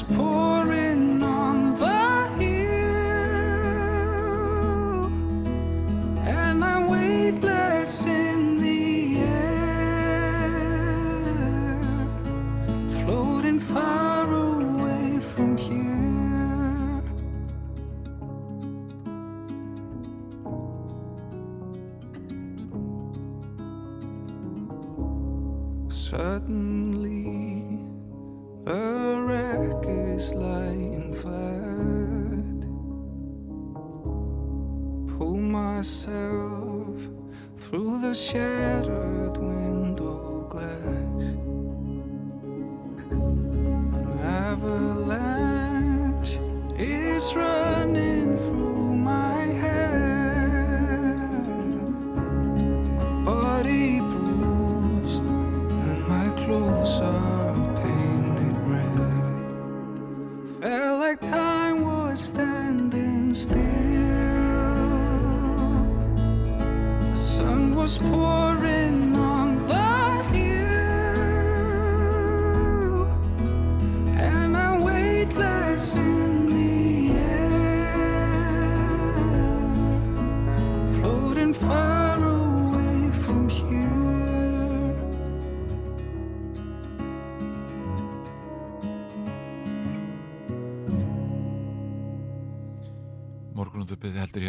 was.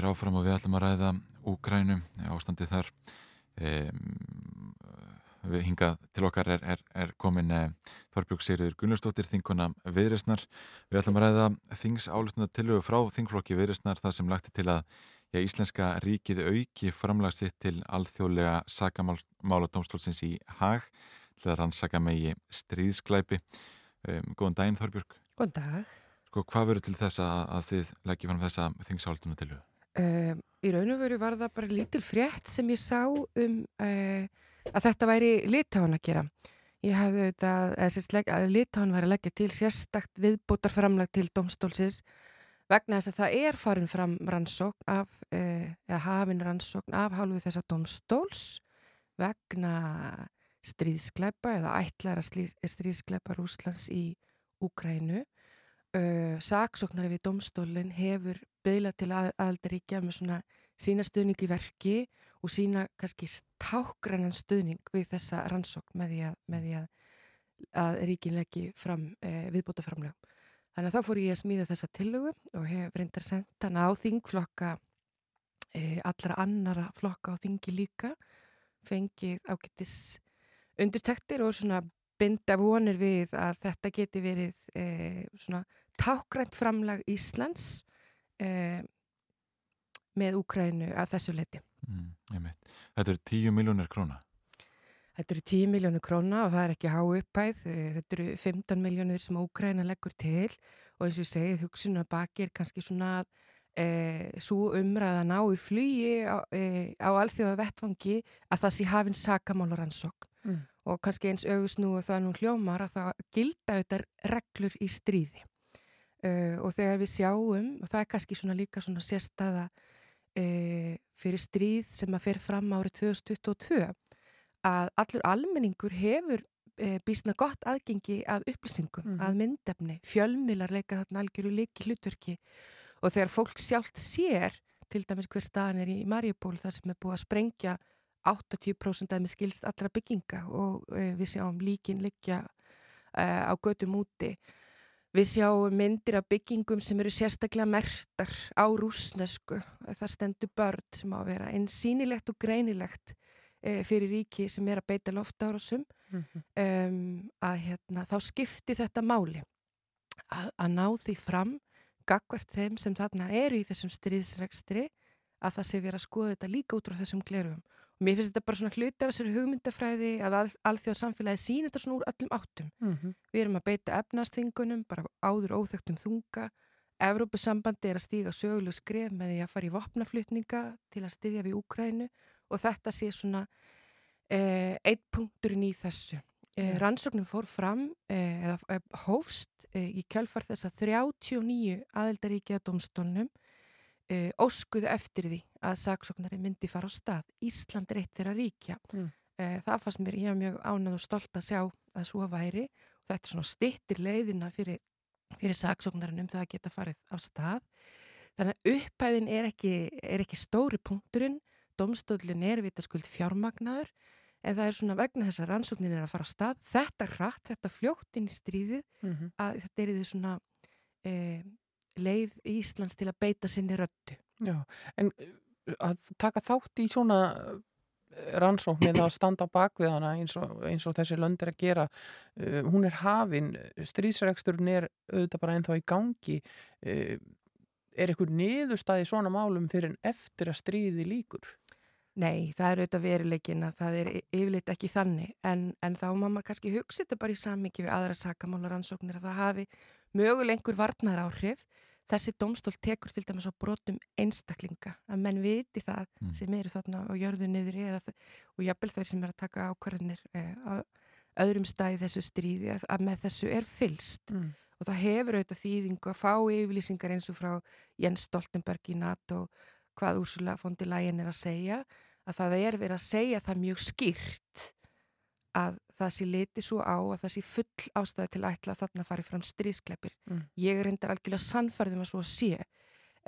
Heldur áfram og við ætlum að ræða Úkrænu, ástandið þar um, við hingað til okkar er, er, er komin eh, Þorbjörg Sigriður Gunnarsdóttir þinguna Viðresnar. Við ætlum að ræða þings álutna tilögu frá þingflokki Viðresnar það sem lagti til að já, Íslenska ríkið auki framlag sitt til alþjóðlega sakamála dómstólsins í Hag til að rannsaka megi stríðsklæpi. Um, góðan daginn Þorbjörg. Góðan dag. Sko, hvað verður til þess að, að þið leggja fram þessa þingsálutuna tilögu? Um, í raun og veru var það bara lítil frétt sem ég sá um uh, að þetta væri litáin að gera. Ég hafði sérst, legg- að litáin væri að leggja til sérstakt viðbótarframlag til domstólsins vegna þess að það er farin fram rannsókn af, uh, eða hafin rannsókn af hálfu þessa domstóls vegna stríðskleipa eða ætlara stríðskleipa Rúslands í Úkrænu. Uh, saksóknari við domstólinn hefur byggla til að, aðaldaríkja með svona sína stuðning í verki og sína kannski tákgrænan stuðning við þessa rannsókn með því að, með því að, að ríkin leggi fram e, viðbúta framlegum. Þannig að þá fór ég að smíða þessa tillögu og hef reyndar sendt hana á þingflokka e, allra annara flokka á þingi líka fengið ágættis undirtektir og svona binda vonir við að þetta geti verið e, svona tákgrænt framlag Íslands e, með Úkrænu að þessu leiti. Mm. Þetta eru 10 miljónir króna. Þetta eru 10 miljónir króna og það er ekki há uppæð. Þetta eru 15 miljónir sem Úkræna leggur til og eins og ég segið hugsun að baki er kannski svona e, svo umræða ná í flugi á, e, á alþjóða vettfangi að það sé hafinn sakamálaransókn Mm. og kannski eins auðvusnú og það nú hljómar að það gilda auðvitað reglur í stríði uh, og þegar við sjáum og það er kannski svona líka svona sérstaða uh, fyrir stríð sem að fer fram árið 2022 að allur almenningur hefur uh, bísna gott aðgengi að upplýsingum, Mhm. að myndefni fjölmilar leika þarna algjöru leiki hlutverki og þegar fólk sjálft sér til dæmis hver staðan er í Mariupol þar sem er búið að sprengja 80% af með skilst allra bygginga og við sjáum líkin liggja uh, á gödum úti. Við sjáum myndir af byggingum sem eru sérstaklega mertar á rúsnesku. Það stendur börn sem á að vera eins sínilegt og greinilegt uh, fyrir ríki sem er að beita loftárasum Mm -hmm. um, að hérna, þá skipti þetta máli að, að ná því fram gagvert þeim sem þarna eru í þessum stríðsregstri að það sé verið að skoða þetta líka út frá þessum glerugum. Mér finnst þetta bara svona hluti af þessari hugmyndafræði að al, alþjóða samfélagi sín þetta svona úr öllum áttum. Mm -hmm. Við erum að beita efnastþingunum, bara áður óþögtum þunga. Evrópusambandi er að stíga söguleg skref með því að fara í vopnaflutninga til að styðja við Úkrænu og þetta sé svona eh, eitt punkturinn í þessu. Eh, rannsóknum fór fram eh, eða eh, hófst eh, í kjálfar þess að 39 aðeldaríki að domstólnum eh, óskuðu eftir því að saksóknari myndi fara á stað. Ísland er eitt þeirra ríkja. Mm. Eh, það fannst mér, ég var mjög ánægð og stolt að sjá að svo væri þetta er svona stittir leiðina fyrir, fyrir saksóknarin um það að geta farið á stað. Þannig að upphæðin er ekki, er ekki stóri punkturinn, domstólinn er vitaskuld fjármagnaður en það er svona vegna þess að rannsóknin er að fara á stað. Þetta hratt, þetta fljótt inn í stríðið Mm -hmm. að þetta er því svona eh, leið Íslands til að beita sinni röttu. Já, en uh, að taka þátt í svona uh, rannsókn eða að standa á bakvið hana eins og, eins og þessi lönd er að gera uh, hún er hafin, stríðsregsturinn er auðvitað bara ennþá í gangi uh, er eitthvað niðurstaði í svona málum fyrir en eftir að stríði líkur? Nei, það er auðvitað veruleikin að það er yfirleitt ekki þannig en, en þá má maður kannski hugsa þetta bara í sammingi við aðra sakamála rannsóknir að það hafi mögulengur varnar áhrif þessi domstól tekur til dæmis á brotum einstaklinga, að menn viti það Mm. sem eru þarna og jörðu niður eða, og jafnvel þeir sem er að taka ákvarðanir eh, á öðrum stæði þessu stríði að, að með þessu er fylst Mm. og það hefur auðvitað þýðingu að fá yfirlýsingar eins og frá Jens Stoltenberg í NATO hvað Úrsula von der Leyen er að segja að það er verið að segja það mjög skýrt að það sé liti svo á að það sé full ástæði til að ætla að þarna fari fram stríðskleppir. Mm. Ég er reyndar algjörlega sannfærðum að svo sé.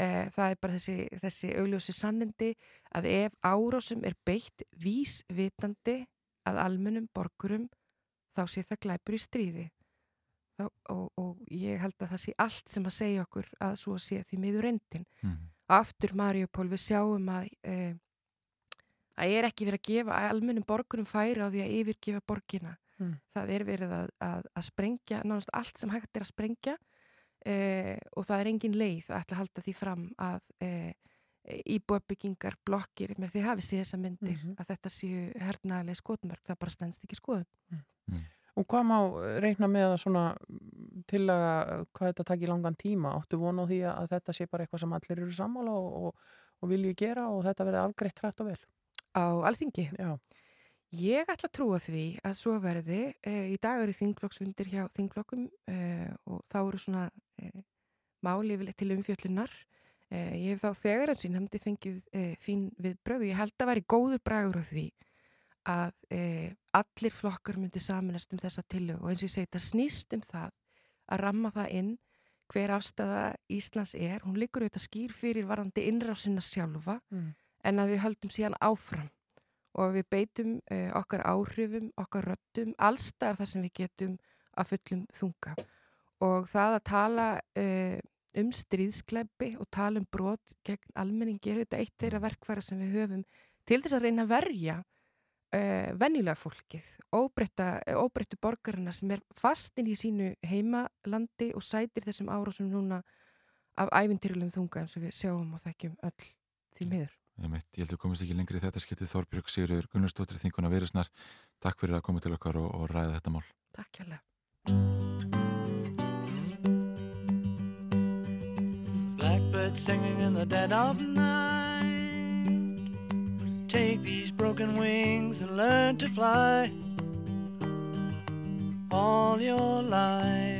Eh, það er bara þessi, þessi augljósi sannindi að ef árásum er beitt vísvitandi að almennum borgurum þá sé það glæpur í stríði. Þá, og, og ég held að það sé allt sem að segja okkur að svo sé því miður reyndin Mm. aftur Mariupol við sjáum að e, að er ekki verið að gefa almennum borgurum færi á því að yfirgefa borgina. Mm. Það er verið að, að, að sprengja, nánast allt sem hægt er að sprengja e, og það er engin leið að ætla að halda því fram að e, íbúabyggingar, blokkir, með því hafið séð þessa myndir Mhm. að þetta séu hernaðlega skotmörk, það bara stendst ekki skoðun. Og hvað má reikna með að svona tillaga hvað þetta takir langan tíma? Áttu vona á því að þetta sé bara eitthvað sem allir eru sammála og, og, og vilji gera og þetta verði afgreitt hrætt og vel? Á alþingi? Já. Ég ætla að trúa því að svo verði. E, í dag eru þingflokksfundir hjá þingflokkum e, og þá eru svona e, máli til umfjöllunar. Ég hef þá þegar eins og nefndi fengið fín við bröðu. Ég held að væri góður bragur á því að allir flokkar myndi saminast um þessa tillögu og eins og ég segi þetta snýst um það að ramma það inn hver afstæða Íslands er. Hún liggur auðvitað skýr fyrir varandi innrásina sjálfa Mm. En að við höldum síðan áfram og við beitum uh, okkar áhrifum, okkar röttum, allstaðar þar sem við getum að fullum þunga. Og það að tala uh, um stríðskleipi og tala um brot gegn almenningi er þetta eitt þeirra verkfæra sem við höfum til þess að reyna að verja uh, venjulega fólkið, óbreytta, óbreyttu borgarina sem er fastin í sínu heimalandi og sætir þessum árásum núna af ævintýrulegum þunga eins og við sjáum og þekkjum öll því miður. Ég, mitt, ég held að komist ekki lengri í þetta skiptið Þorbjörg Sigurður Gunnarsdóttir þinguna Verisnar. Takk fyrir að koma til okkar og, og ræða þetta mál. Takk kjærlega. Blackbird singing in the dead of night. Take these broken wings and learn to fly all your life.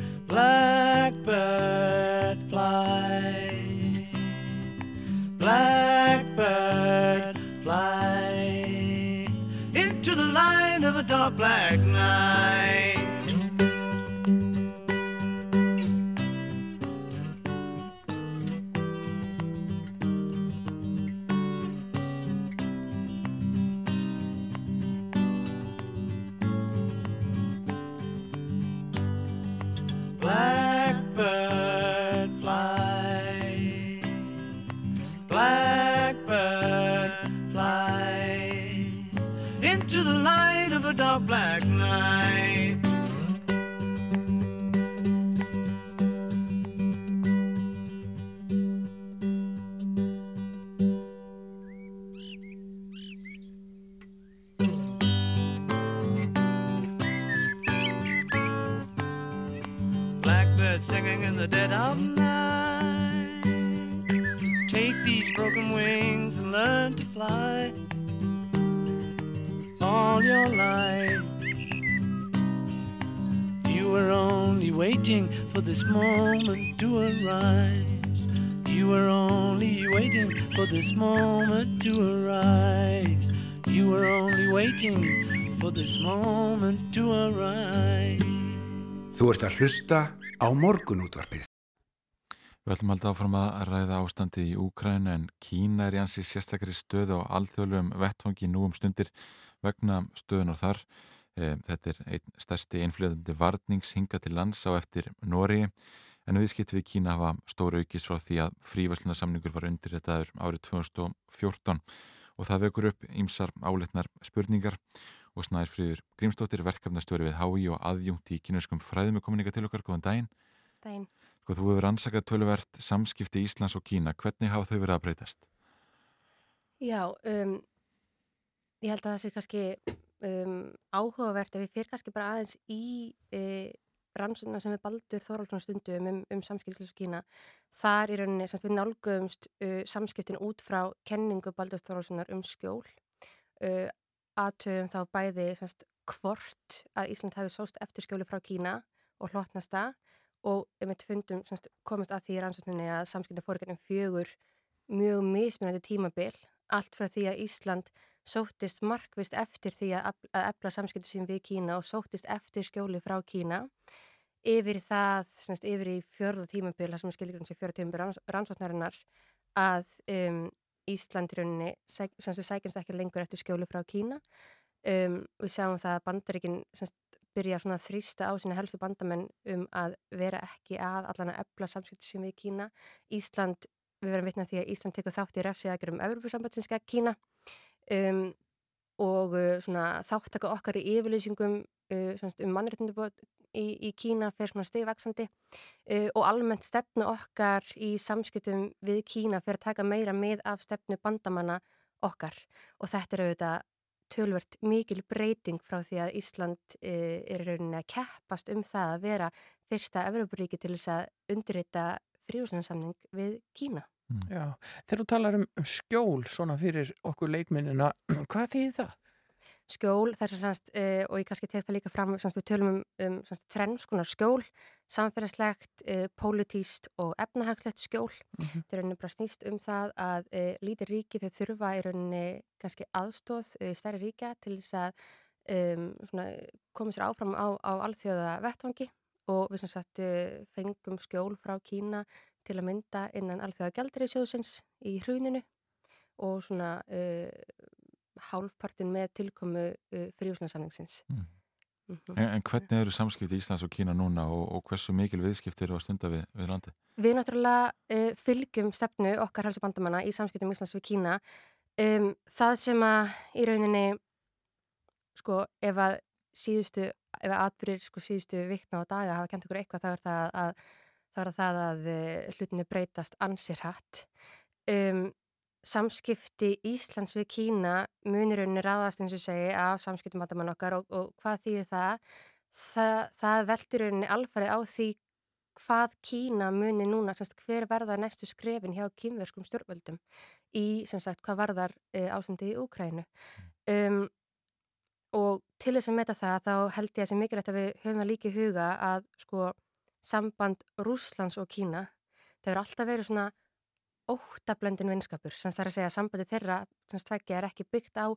Blackbird fly. Blackbird fly into the light of a dark black night. Hlusta á morgunútvarpið. Við ætlum alltaf áfram að ræða ástandi í Úkrænu en Kína er í hansi sérstakri stöð á alþjóðlegum vettfangi nú um stundir vegna stöðunar þar. E, þetta er einn stærsti einflöðandi varnings hinga til lands á eftir Nóri en viðskipt við Kína hafa stóru aukist frá því að frívæslunarsamningur var undir þetta árið 2014 og það vekur upp ímsar áleitnar spurningar og snæðir friður Grímsdóttir verkefnastjóri við HÍ og aðjungt í kynuskum fræðum er komin ykkar til okkar, góðan daginn. Daginn. Sko, þú hefur ansakað töluvert samskipti Íslands og Kína. Hvernig hafa þau verið að breytast? Já, um, ég held að það sé kannski um, áhugavert ef við fyrir kannski bara aðeins í e, rannsóknar sem við baldur Þóraldsson stundum um, um samskipti Íslands og Kína. Þar í rauninni, semst við nálgumst uh, samskiptin út frá kenningu baldur Þóraldssonar um skjól. Uh, aðtöfum þá bæði semst, hvort að Ísland hefði sóst eftir skjóli frá Kína og hlotnast það og um eitt fundum semst, komast að því rannsókninni að samskiptin fór ekki um fjögur mjög mismunandi tímabil. Allt frá því að Ísland sóttist markvist eftir því að, efla samskipti sín við Kína og sóttist eftir skjóli frá Kína. Yfir það, semst, yfir í fjörða tímabil, það sem er skilgjörn sem fjörða tímabil ranns, rannsóknarinnar að um, Ísland í rauninni, sem sækjumst ekki lengur eftir skjólu frá Kína. Um, við sjáum það að bandaríkinn byrja að þrýsta á sína helstu bandamenn um að vera ekki að allan að ebla samskipti sem við Kína. Ísland, við verðum vitna því að Ísland tekur þátt í refsiðagjur um Európa-sambandsins Kína um, og uh, þáttaka okkar í yfirlýsingum uh, um mannréttindubot í, í Kína fyrir svona stegvaksandi uh, og almennt stefnu okkar í samskiptum við Kína fyrir að taka meira með af stefnu bandamanna okkar og þetta er auðvitað tölvert mikil breyting frá því að Ísland uh, er rauninni að keppast um það að vera fyrsta Evrópuríki til þess að undirreita fríhúsnarsamning við Kína. Já, þegar þú talar um skjól svona fyrir okkur leikminnina, hvað þýðir það? Skjól, þess að sannst, uh, og ég kannski tek það líka fram, sannst, við tölum um, um sannst, þrennskunar skjól, samfélagslegt, uh, pólitíst og efnahagslegt skjól. Mm -hmm. Það er rauninni bara snýst um það að uh, lítir ríki þau þurfa í rauninni kannski aðstóð stærri ríkja til þess að um, koma sér áfram á, á alþjóða vettvangi og við sagt, fengum skjól frá Kína til að mynda innan alþjóða gældriðsjóðsins í hruninu og svona hálfpartin með tilkomu fríhúsnarsamningsins. Mm. Mm -hmm. en, en hvernig eru samskipti Íslands og Kína núna og, og hversu mikil viðskipti eru að stunda við, við landi? Við náttúrulega uh, fylgjum stefnu okkar helsa bandamanna í samskiptum Íslands við Kína. Um, það sem að í rauninni, sko, ef að síðustu, ef að atbyrjir sko síðustu vikna og daga hafa kent okkur eitthvað, þá er það að, þá er það að uh, hlutinu breytast ansir hatt. Um, samskipti Íslands við Kína munirunni ráðast eins og segi af samskiptum matamann okkar og, og hvað þýðir það? það? Það veldur rauninni alfarið á því hvað Kína muni núna, semst, hver verða næstu skrefin hjá kýmverskum stjórnvöldum í, sem sagt, hvað varðar e, ástandi í Úkrænu. Um, og til þess að meta það, þá held ég að sem mikilvægt að við höfum það líki huga að, sko, samband Rúslands og Kína, það hefur alltaf verið svona óttablöndin vinskapur, sem það er að segja að sambandi þeirra, sem tveggja, er ekki byggt á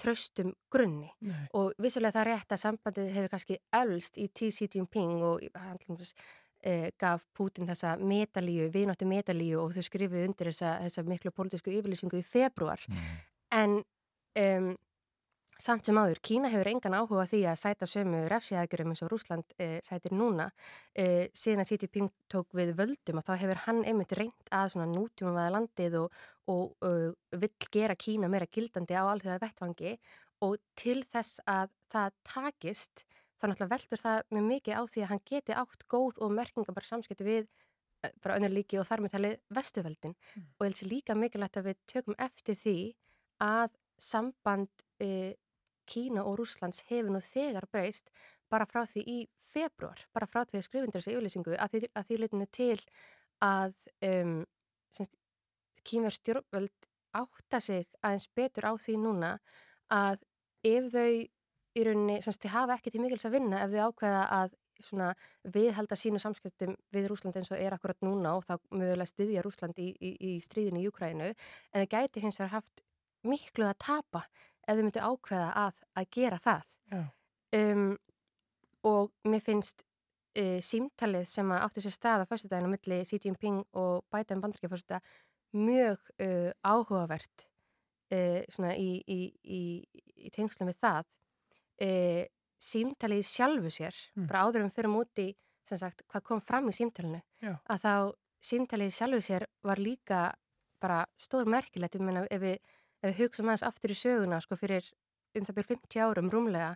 tröstum grunni Nei. og vissulega það er rétt að sambandið hefur kannski elst í T.C. Jinping og hann eh, gaf Putin þessa metalíu, vináttu metalíu og þau skrifuði undir þessa, þessa miklu pólitísku yfirlýsingu í februar en um, samt sem áður, Kína hefur engan áhuga því að sæta sömu refsiðagurum eins og Rúsland eh, sætir núna. Eh, síðan að Xi Jinping tók við völdum og þá hefur hann einmitt reynd að svona nútjum að landið og, og uh, vill gera Kína meira gildandi á alþjóða vettvangi og til þess að það takist þá náttúrulega veldur það mjög mikið á því að hann geti átt góð og merkinga bara samskipti við eh, bara önnur líki og þar með talið vestuveldin Mm. og ég held sér líka mikilvægt að við tökum eftir því að samband e, Kína og Rúslands hefur nú þegar breyst bara frá því í februar, bara frá því að skrifundur þessu yfirlýsingu að því, því leitinu til að um, kýmur stjórnvöld átta sig aðeins betur á því núna að ef þau í rauninni, semst, þið hafa ekki til mikils að vinna ef þau ákveða að svona viðhalda sínu samskiptum við Rúsland eins og er akkurat núna og þá mögulega styðja Rúsland í, í, í stríðinu í Júkrænu en það gæti hins vegar haft miklu að tapa ef þau myndu ákveða að, að gera það um, og mér finnst uh, símtalið sem áttu sér stað á fyrstudaginu milli Xi Jinping og Biden bandarækjafórsta mjög uh, áhugavert uh, svona í, í, í, í tengslum við það símtalið sjálfu sér Mm. bara áður um fyrir múti sem sagt hvað kom fram í símtalinu Já. að þá símtalið sjálfu sér var líka bara stór merkilegt ég meina ef við, ef við hugsaum aðeins aftur í söguna sko fyrir um það byrjum 50 árum rúmlega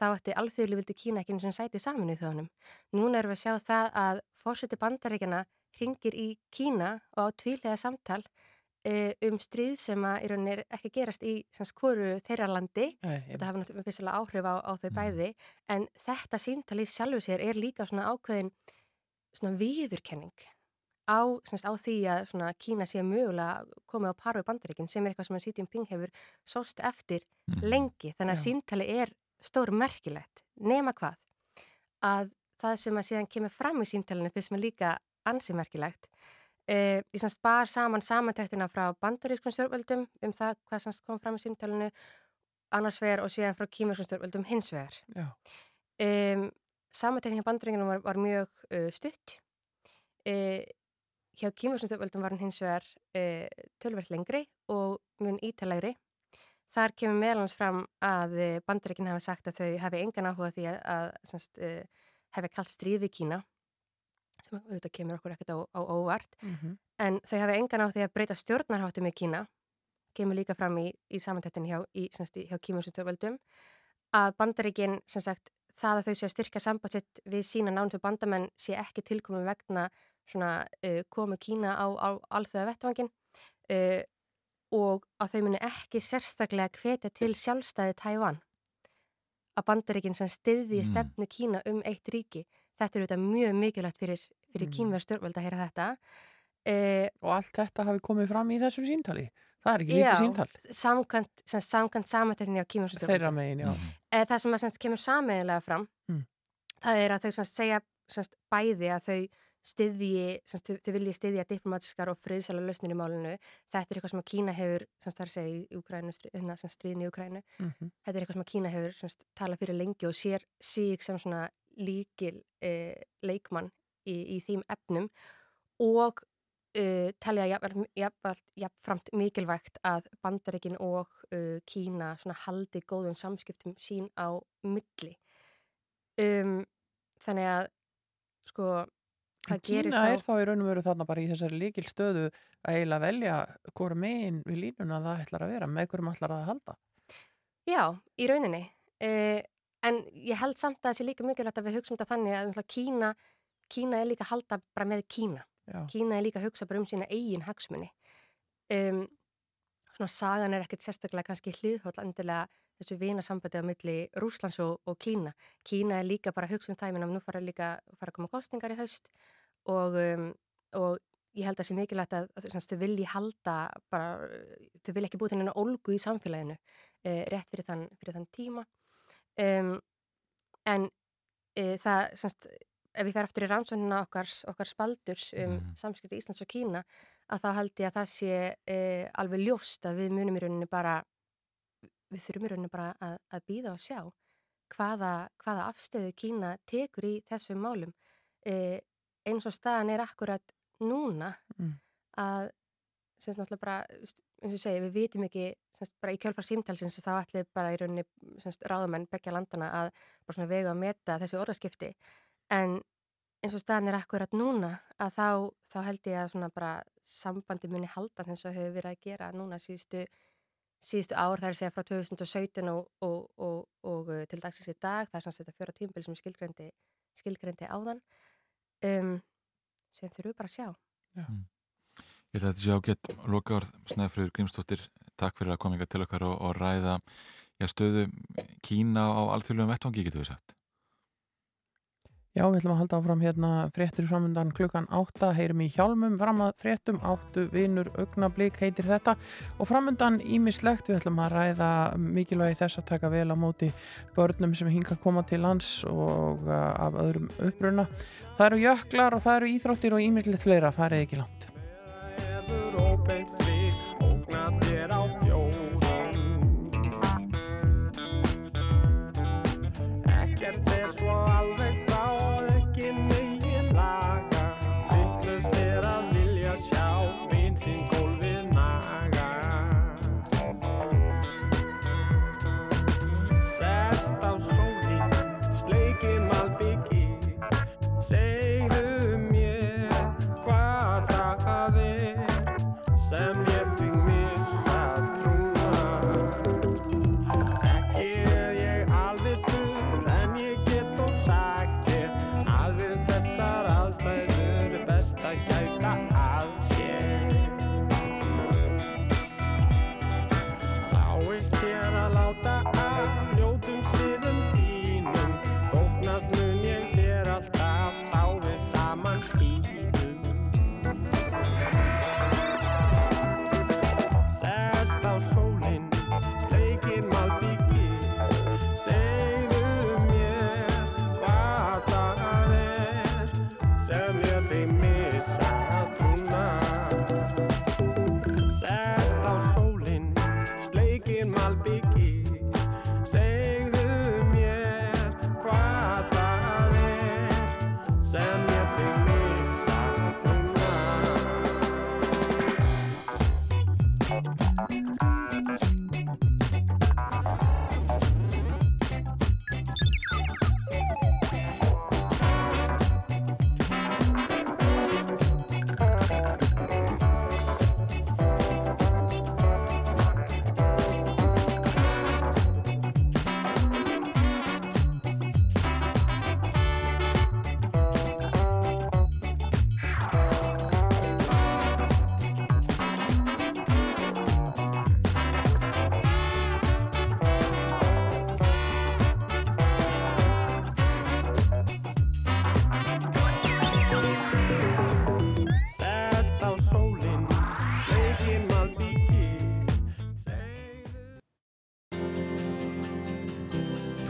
þá ætti alþjóðlu vildi Kína ekki eins og sæti saman í þjóðunum. Núna erum við að sjá það að fórseti bandaríkjana ringir í Kína og á tvílega samtal uh, um stríð sem að í rauninni er ekki gerast í skoru þeirra landi. Nei, og það hafa náttúrulega fyrstilega áhrif á, á þau bæði. En þetta símtal í sjálfu sér er líka svona ákveðin svona viðurkenning á, semst, á því að svona, Kína sé mögulega komið á paru bandaríkin sem er eitthvað sem að Xi Jinping hefur sóst eftir lengi þannig að Já. símtali er stór merkilegt nema hvað að það sem að síðan kemur fram í símtalinu fyrst með líka ansi merkilegt Uh, ég semst bar saman samantektina frá bandarískun stjórnvöldum um það hvað semst kom fram í símtalinu annars vegar og síðan frá kýmurskum stjórnvöldum hins vegar. Já. Samantektin hjá bandaríkunum var, var mjög uh, stutt. Uh, hjá kýmurskum stjórnvöldum var hann hins vegar uh, tölverð lengri og mjög ítalegri. Þar kemur meðlans fram að uh, bandaríkin hafi sagt að þau hafi engan áhuga því að, uh, hafi kallt stríð við Kína sem auðvitað kemur okkur ekkert á, á óvart Mhm. en þau hafa engan á því að breyta stjórnarháttum í Kína kemur líka fram í, í samantættin hjá, hjá kímursutjórnvöldum að bandaríkin sem sagt það að þau sé að styrka sambandsitt við sína nánum bandamenn sé ekki tilkomið vegna svona uh, komu Kína á, á alþjóða vettvangin uh, og að þau muni ekki sérstaklega hvetja til sjálfstæði Tævan að bandaríkin sem styðji Mm. stefnu Kína um eitt ríki þetta er auðvitað mjög mikilvægt fyrir, fyrir Mm. mm. kínverð stjórnvöld að heyra þetta uh, Og allt þetta hafi komið fram í þessu símtali. Það er ekki lítið símtal. samkvæmt, sem samkvæmt samantekninni á kínverð Þeirra megin, já. Eh, það sem að semst, kemur sameiginlega fram Mm. það er að þau semst, segja semst, bæði að þau styðji, semst, þau, þau vilji styðja diplomatiskar og friðsæla lausnir í málinu. Þetta er eitthvað sem að Kína hefur semst, það er að segja í hérna, semst, stríðin í Úkrænu Mhm. þetta er eitthvað sem að Kína hefur semst, talað fyrir lengi og sér sig sem svona líkil eh, leikmann í, í þým efnum og uh, talja jafnframt jafn, jafn, jafn mikilvægt að bandaríkin og uh, Kína svona haldi góðum samskiptum sín á milli. Um, þannig að sko hvað gerist Kína á er þá í raun og veru þarna bara í þessari líkil stöðu að eiginlega velja hvora megin við línuna það ætlar að vera, með hverjum ætlar að halda. Já, í rauninni. Uh, en ég held samt að það sé líka mikilvægt að við hugsa um þetta þannig að náttúrulega Kína, Kína er líka að halda bara með Kína. Já. Kína er líka að hugsa bara um sína eigin hagsmunni. Um, svona sagan er ekkert sérstaklega kannski hliðhóll endilega þessu vinasambandi á milli Rúslands og, og Kína. Kína er líka bara að hugsa um ég meina nú fara líka fara að koma kostingar í haust og, um, og ég held að það sé mikilvægt að, að þau vilji halda bara, þau vilja ekki búið til hennar olgu í samfélaginu uh, rétt fyrir þann, fyrir þann tíma um, en uh, það semst, ef við fer aftur í rannsóknina okkar, okkar spaldurs um Mhm. samskipti Íslands og Kína að þá held ég að það sé uh, alveg ljóst að við munum í rauninni bara við þurfum í rauninni bara að, að býða og sjá hvaða, hvaða afstöðu Kína tekur í þessum málum uh, eins og staðan er akkurat núna Mm. að sem náttúrulega bara, eins og segi, við vitum ekki semst, bara í kjálfar símtalsins þá ætlum bara í rauninni semst, ráðamenn begja landana að bara svona vega að meta þessi orðaskipti en eins og staðan er akkurat núna að þá, þá held ég að svona bara sambandi muni halda eins og hefur verið að gera núna síðustu síðustu ár, það er að segja frá 2017 og, og, og, og uh, til dagsins í dag, það er svona þetta fjóra tímbil sem er skilgrendi, skilgrendi áðan um, sem þurfum við bara að sjá. Ég held að þetta sé ágætt lokaður Snæfriður Grímsdóttir, takk fyrir að koma ykkar til okkar og, og ræða já, stöðu Kína á alþjóðlegum vettvangi, getur við sagt. Já, við ætlum að halda áfram hérna fréttir framundan klukkan 8, heyrum í hjálmum fram að fréttum, áttu vinur augnablík heitir þetta. Og framundan ímislegt, við ætlum að ræða mikilvægi þess að taka vel á móti börnum sem hinga að koma til lands og uh, af öðrum uppruna. Það eru jöklar og það eru íþróttir og ímislegt fleira, farið ekki langt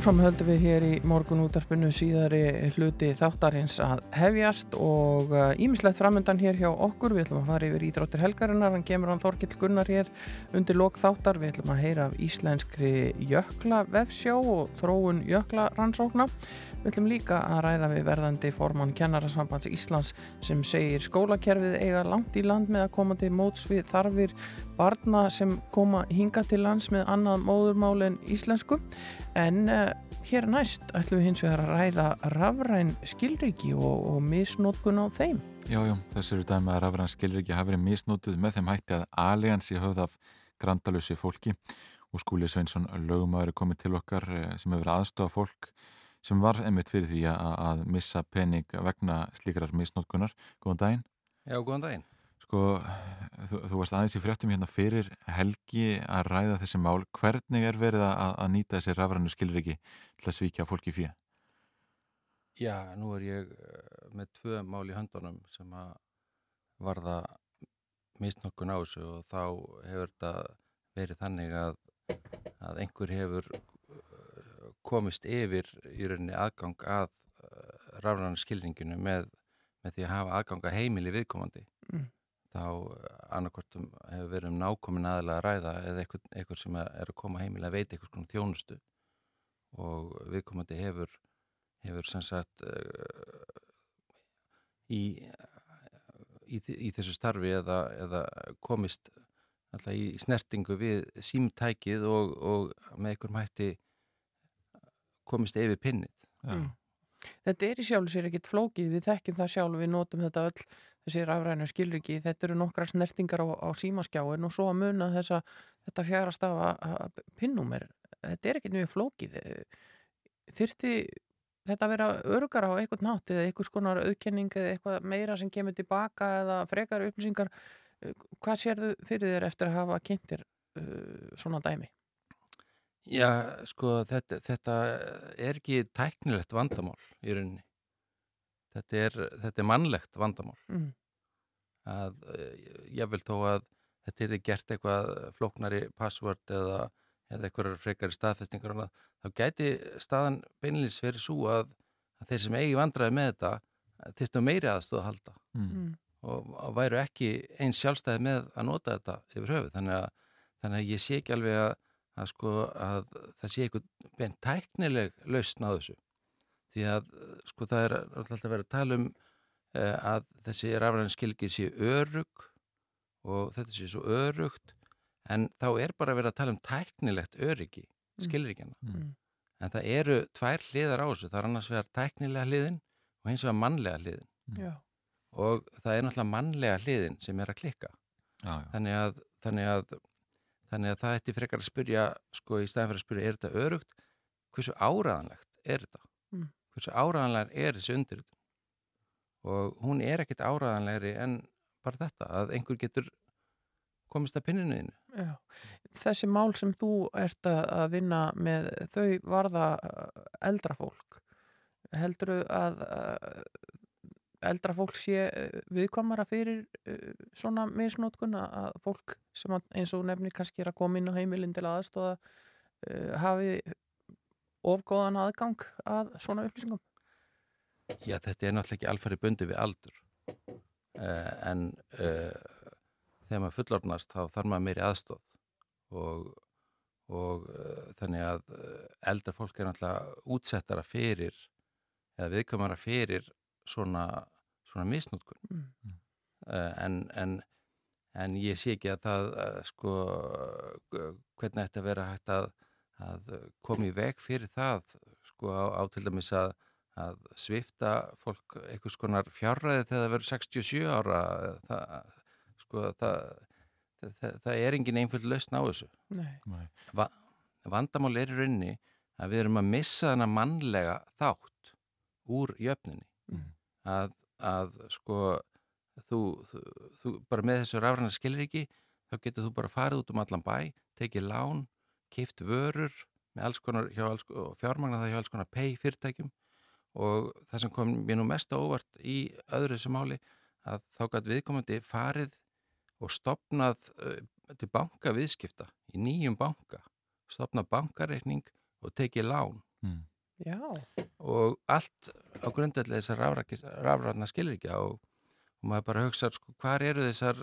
Áfram höldum við hér í morgun útarpinu síðari hluti þáttarins að hefjast og ímislegt framöndan hér hjá okkur. Við ætlum að fara yfir ídráttir helgarinnar, hann kemur hann Þorkill Gunnar hér undir lok þáttar. Við ætlum að heyra af íslenskri jökla vefsjá og þróun jökla rannsókna. Við ætlum líka að ræða við verðandi formann kennarasambands Íslands sem segir skólakerfið eiga langt í land með að koma til móts við þarfir barna sem koma hinga til lands með annað móðurmál en íslensku. En uh, hér næst ætlum við hins vegar að ræða rafræn skilriki og, og misnótkun á þeim. Já, já, þessi eru dæmi að rafræn skilriki hafi verið misnótuð með þeim hætti að alliansi höfð af grandalösi fólki og Skúli Sveinsson lögumæður er komið til okkar eh, sem hefur aðstofa fólk sem var einmitt fyrir því að, að missa pening vegna slíkrar misnótkunar. Góðan daginn. Já, góðan daginn. Sko, þú, þú varst aðeins í fréttum hérna fyrir helgi að ræða þessi mál. Hvernig er verið að, að nýta þessi rafrænu skilriki til að svíkja fólki fyrir? Já, nú er ég eh, með tvö mál í höndunum sem að varða misnokkun á þessu og þá hefur þetta verið þannig að, að einhver hefur komist yfir í rauninni aðgang að uh, rafræðan skilninginu með, með því að hafa aðgang að heimili viðkomandi. Mm. Þá annarkortum hefur verið um nákomin aðalega að ræða eða einhver, einhver sem er, að koma heimili að veita einhvers konar þjónustu og viðkomandi hefur, hefur sem sagt uh, í í, í þessu starfi eða, eða komist alltaf í snertingu við símtækið og, og með einhverjum hætti komist yfir pinnið. Mm. Þetta er í sjálf sér ekkit flókið, við þekkjum það sjálf, við notum þetta öll þessi rafrænu skilriki, þetta eru nokkra snertingar á, á símaskjáin og svo að muna þessa, þetta fjærast af pinnúmer, þetta er ekkit mjög flókið þyrti þetta að vera örgar á eitthvað nátt eða eitthvað skonar auðkenning eða eitthvað meira sem kemur tilbaka eða frekar upplýsingar hvað sér þau fyrir þér eftir að hafa kynntir uh, svona dæmi? Já, sko þetta, þetta er ekki tæknilegt vandamál í rauninni. Þetta er, þetta er mannlegt vandamál. Mm. að ég vil þó að þetta er gert eitthvað flóknari passvörd eða eða einhverjar frekari staðfestingar þá gæti staðan beinilins verið svo að, að þeir sem eigi vandraði með þetta þurftu meiri aðstóð að halda. Mm. og, og væru ekki eins sjálfstæði með að nota þetta yfir höfu þannig að, þannig að ég sé ekki alveg að, að, sko, að það sé einhvern beint tæknileg lausn á þessu. Því að sko það er alltaf verið að tala um eh, að þessi rafræðin skilgir sé örug og þetta sé svo örugt en þá er bara verið að tala um tæknilegt öryggi, skilríkjana Mm. en það eru tvær hliðar á þessu. Það er annars vegar tæknilega hliðin og hins vegar mannlega hliðin. Já. og það er náttúrulega mannlega hliðin sem er að klikka. Já, já. Þannig, að, þannig að þannig að það ætti frekar að spyrja sko í staðin fyrir að spyrja, er þetta örugt hversu áraðanlegt er þetta? Mm. hversu áraðanlegar er þessi undir og hún er ekkit áraðanlegri en bara þetta að einhver getur komist að pinninu þínu. Já. Þessi mál sem þú ert að að vinna með þau varða uh, eldra fólk. Heldur að uh, eldra fólk sé uh, viðkvamara fyrir uh, svona misnótkun að fólk sem eins og nefnir kannski er að koma inn á heimilin til aðstóða uh, hafi ofgóðan aðgang að svona upplýsingum? Já, þetta er náttúrulega ekki alfæri bundi við aldur. En uh, þegar maður fullornast þá þarf maður meiri aðstóð og, og uh, þannig að eldra fólk er náttúrulega útsettara fyrir eða viðkvæmara fyrir svona, svona misnútkun Mm. uh, en, en, en ég sé ekki að það uh, sko uh, hvernig þetta vera hægt að, að koma í veg fyrir það sko á, á til dæmis að að svifta fólk einhvers konar fjárræði þegar það verður 67 ára það, sko, það, það, það er engin einföld lausn á þessu Nei. Nei. Va, vandamál er í rauninni að við erum að missa þennan mannlega þátt úr jöfnunni Mm. Að, að sko þú, þú, þú bara með þessu rafræna skilur ekki þá getur þú bara farið út um allan bæ tekið lán, keift vörur með alls konar alls, fjármagna það hjá alls konar pay fyrirtækjum og það sem kom mér nú mest óvart í öðru þessu máli að þá gæti viðkomandi farið og stopnað uh, til banka viðskipta í nýjum banka stopnað bankareikning og tekið lán Mm. Já. og allt á grundvelli þessar rafræðna skilrikja og, og maður bara hugsa sko, hvar eru þessar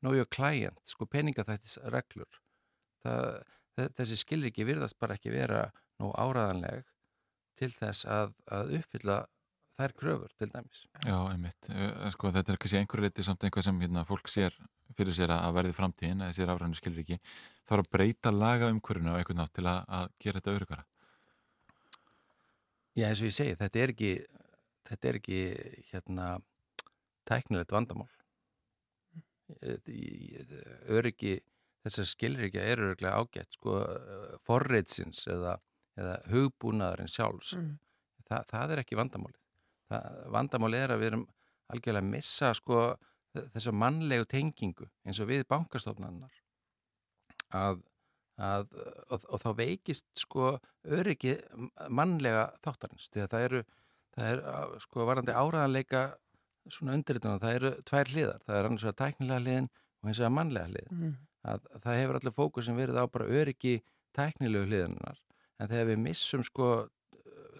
know your client, sko peningaþættis reglur Það, þessi skilriki virðast bara ekki vera nóg áraðanleg til þess að, að uppfylla þær kröfur til dæmis. Já, einmitt. Uh, Sko, þetta er kannski einhverju leiti samt einhvað sem hérna, fólk sér fyrir sér að verði framtíðin, að þessi rafræðinu skilur ekki. Er að breyta laga umhverfinu á einhvern nátt til að, að gera þetta öryggara. Já, eins og ég segi, þetta er ekki, þetta er ekki hérna, tæknilegt vandamál. Öryggi þessar skilrikja eru örglega ágætt sko forreitsins eða, eða hugbúnaðarinn sjálfs Mm. Þa, það er ekki vandamálið það, vandamálið er að við erum algjörlega að missa sko þessa mannlegu tengingu eins og við bankastofnannar að, að og, og þá veikist sko öryggi mannlega þáttarins því að það eru það er á- sko varandi áraðanleika svona undirrituna, það eru tvær hliðar það er annars vegar tæknilega hliðin og eins og að mannlega hliðin. Mm. að það hefur allir fókusin verið á bara öryggi tæknilegu hliðinar en þegar við missum sko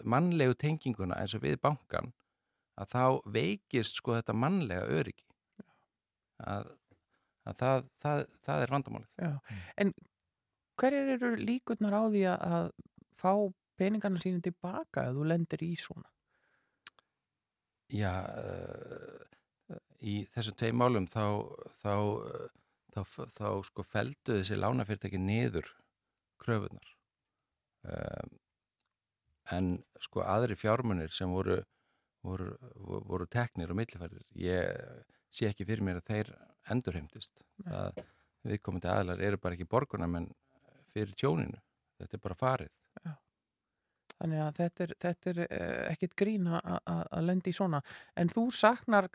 mannlegu tenginguna eins og við bankan að þá veikist sko þetta mannlega öryggi. Að, að það, það, það er vandamálið. Já, en hverjir eru líkurnar á því að, að fá peningarna síni tilbaka ef þú lendir í svona? Já, uh, í þessum tvei málum þá, þá, uh, þá, þá, sko feldu þessi lánafyrirtæki niður kröfunar. Um, en sko aðri fjármunir sem voru, voru, voru, teknir og millifærdir, ég sé ekki fyrir mér að þeir endurheimtist. Það viðkomandi aðlar eru bara ekki borgunamenn fyrir tjóninu. Þetta er bara farið. Þannig að þetta er, þetta er eh, ekkit grín að- lenda í svona. En þú saknar,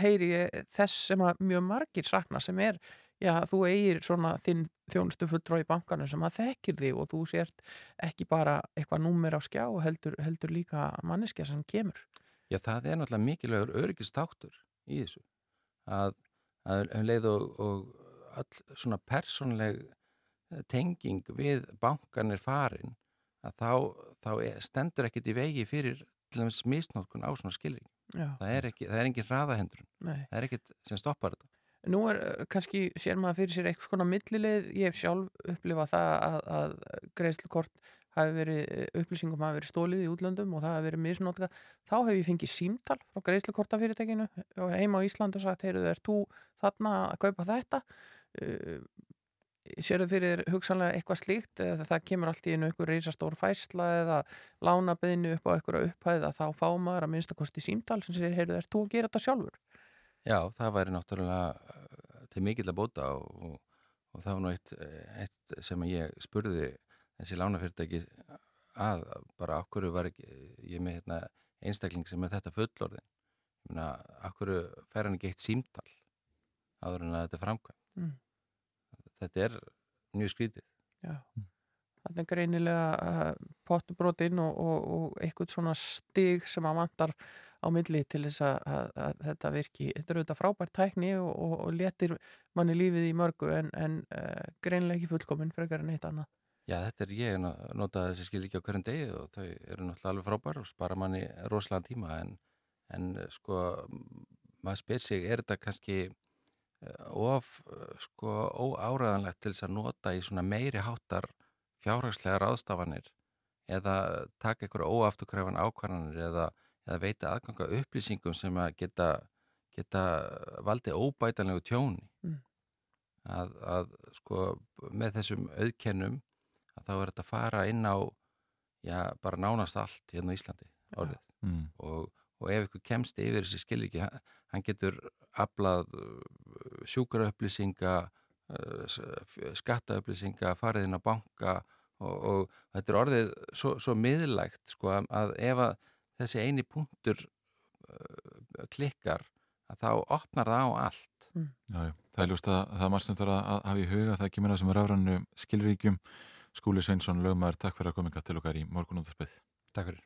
heyri ég, þess sem að mjög margir saknar sem er, já, þú eigir svona þinn þjónustu fulltrá í bankanum sem að þekkir þig og þú sért ekki bara eitthvað númer á skjá heldur, heldur líka manneskja sem kemur. Já, það er náttúrulega mikilvægur öryggistáttur í þessu. Að, að um leið og, og all svona persónleg tenging við bankan er farin að þá, þá er, stendur ekkit í vegi fyrir til dæmis misnótkun á svona skilring. Það er, ekki, það er engin hraðahendrun. Nei. Það er ekkit sem stoppar þetta. Nú er eh, kannski, sér maður fyrir sér eitthvað svona millileið, ég hef sjálf upplifað það að, að greiðslukort hafi verið, eh, upplýsingum hafi verið stólið í útlöndum og það hafi verið misnótka þá hef ég fengið símtal frá greiðslukortafyrirtækinu og heima á Ísland og sagt, heyrðu, er þú þarna að kaupa þetta uh, sérðu fyrir hugsanlega eitthvað slíkt eða það kemur allt í einu ykkur reysastór fæsla eða lánabeðinu upp á ykkur upphæð að þá fá maður að minnstakosti símtal sem sér, heyrðu, er þú að gera þetta sjálfur? Já, það væri náttúrulega uh, til mikill að bóta og, og, og það var nú eitt, eitt sem ég spurði þessi lánafyrirtæki að bara okkur var ekki, ég með hérna, einstakling sem er þetta fullorðin okkur fær hann ekki eitt símtal áður en að þetta framkvæm Mm. Þetta er mjög skrítið Já, það er greinilega uh, pottubrótin og, og, og eitthvað svona stig sem að vantar á milli til þess að, að, að þetta virki. Þetta er auðvitað frábært tækni og, og, letir manni lífið í mörgu en, en uh, greinilega ekki fullkominn frekar en eitt annað. Já, þetta er ég að nota þessi skil ekki á hverjum degi og þau eru náttúrulega alveg frábær og spara manni rosalega tíma en, en sko, maður spyr sig, er þetta kannski eh, of eh, sko óáraðanlegt til þess að nota í svona meiri háttar fjárhagslega ráðstafanir eða taka einhverja óafturkræfan ákvarðanir eða, eða veita aðganga upplýsingum sem að geta, geta valdið óbætanlegu tjóni Mm. að, að sko með þessum auðkennum að þá er þetta að fara inn á já, bara nánast allt hérna á Íslandi orðið Mm. og, og ef ykkur kemst yfir þessi skilriki, hann, hann getur aflað sjúkaraupplýsinga skattaupplýsinga farið inn á banka og, og þetta er orðið svo, svo miðlægt sko að, ef að þessi eini punktur uh, klikkar að þá opnar það á allt. Já, já. Það er ljóst að það er margt sem þarf að að hafa í huga. Það kemur að sem er afrannu skilríkjum. Skúli Sveinsson, lögmaður, takk fyrir að koma hingað til okkar í morgunúndarspið Takk fyrir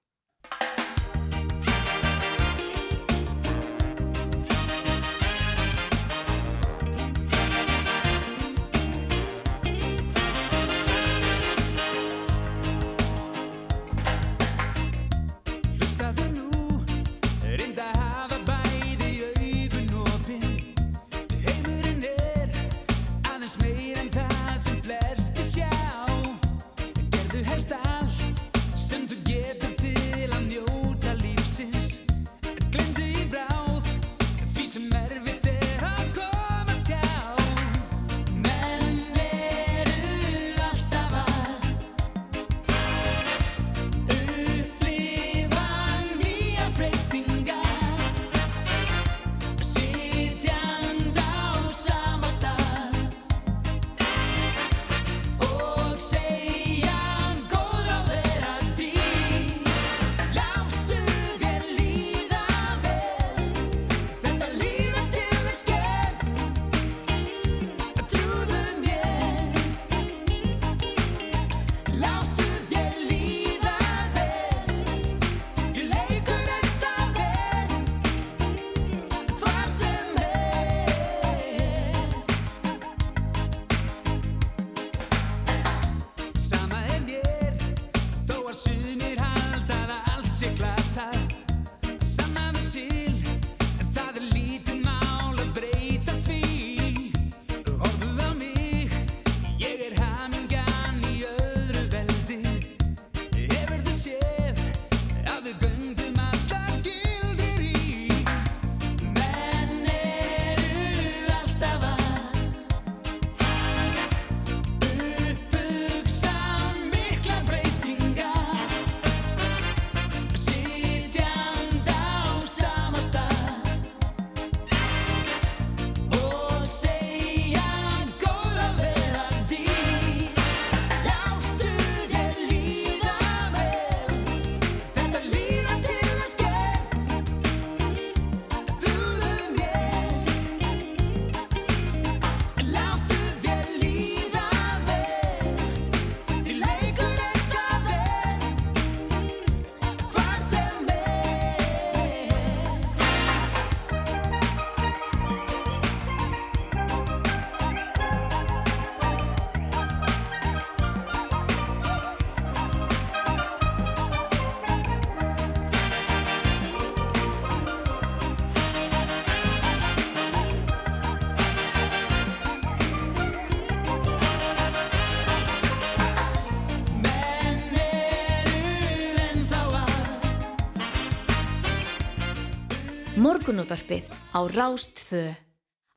Morgunútvarpið á Rástfö.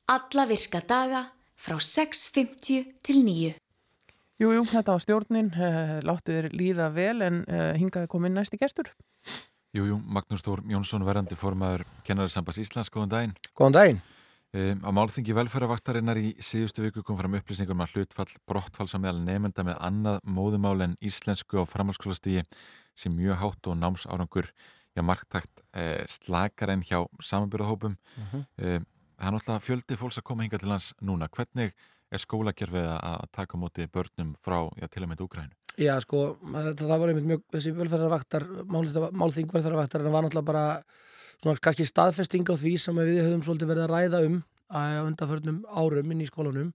Alla virka daga frá 6.50 til 9. Jú, jú, þetta var stjórnin, uh, láttu þér líða vel en uh, hingaði komin næsti gestur. Jú, jú, Magnús Þór Jónsson verandi formaður kennarinsambas Íslands, góðan daginn. Góðan daginn. Um, á málþingi velferðarvaktarinnar í síðustu viku kom fram upplýsningum að hlutfall brottfalls á meðal nefnda með annað móðumál en íslensku á framhalskólastígi sem mjög hátt og námsárangur já, marktækt eh, slakar en hjá samanbyrðahópum. Mm -hmm. um, það er náttúrulega fjöldi fólks að koma hinga til hans núna. Hvernig er skólakerfið að taka móti börnum frá já, til og með Úgrænu? Já, sko, það, var einmitt mjög, þessi velferðarvaktar, málþing velferðarvaktar en það var náttúrulega bara svona kannski staðfesting á því sem við höfum svolítið verið að ræða um á undanförnum árum inn í skólanum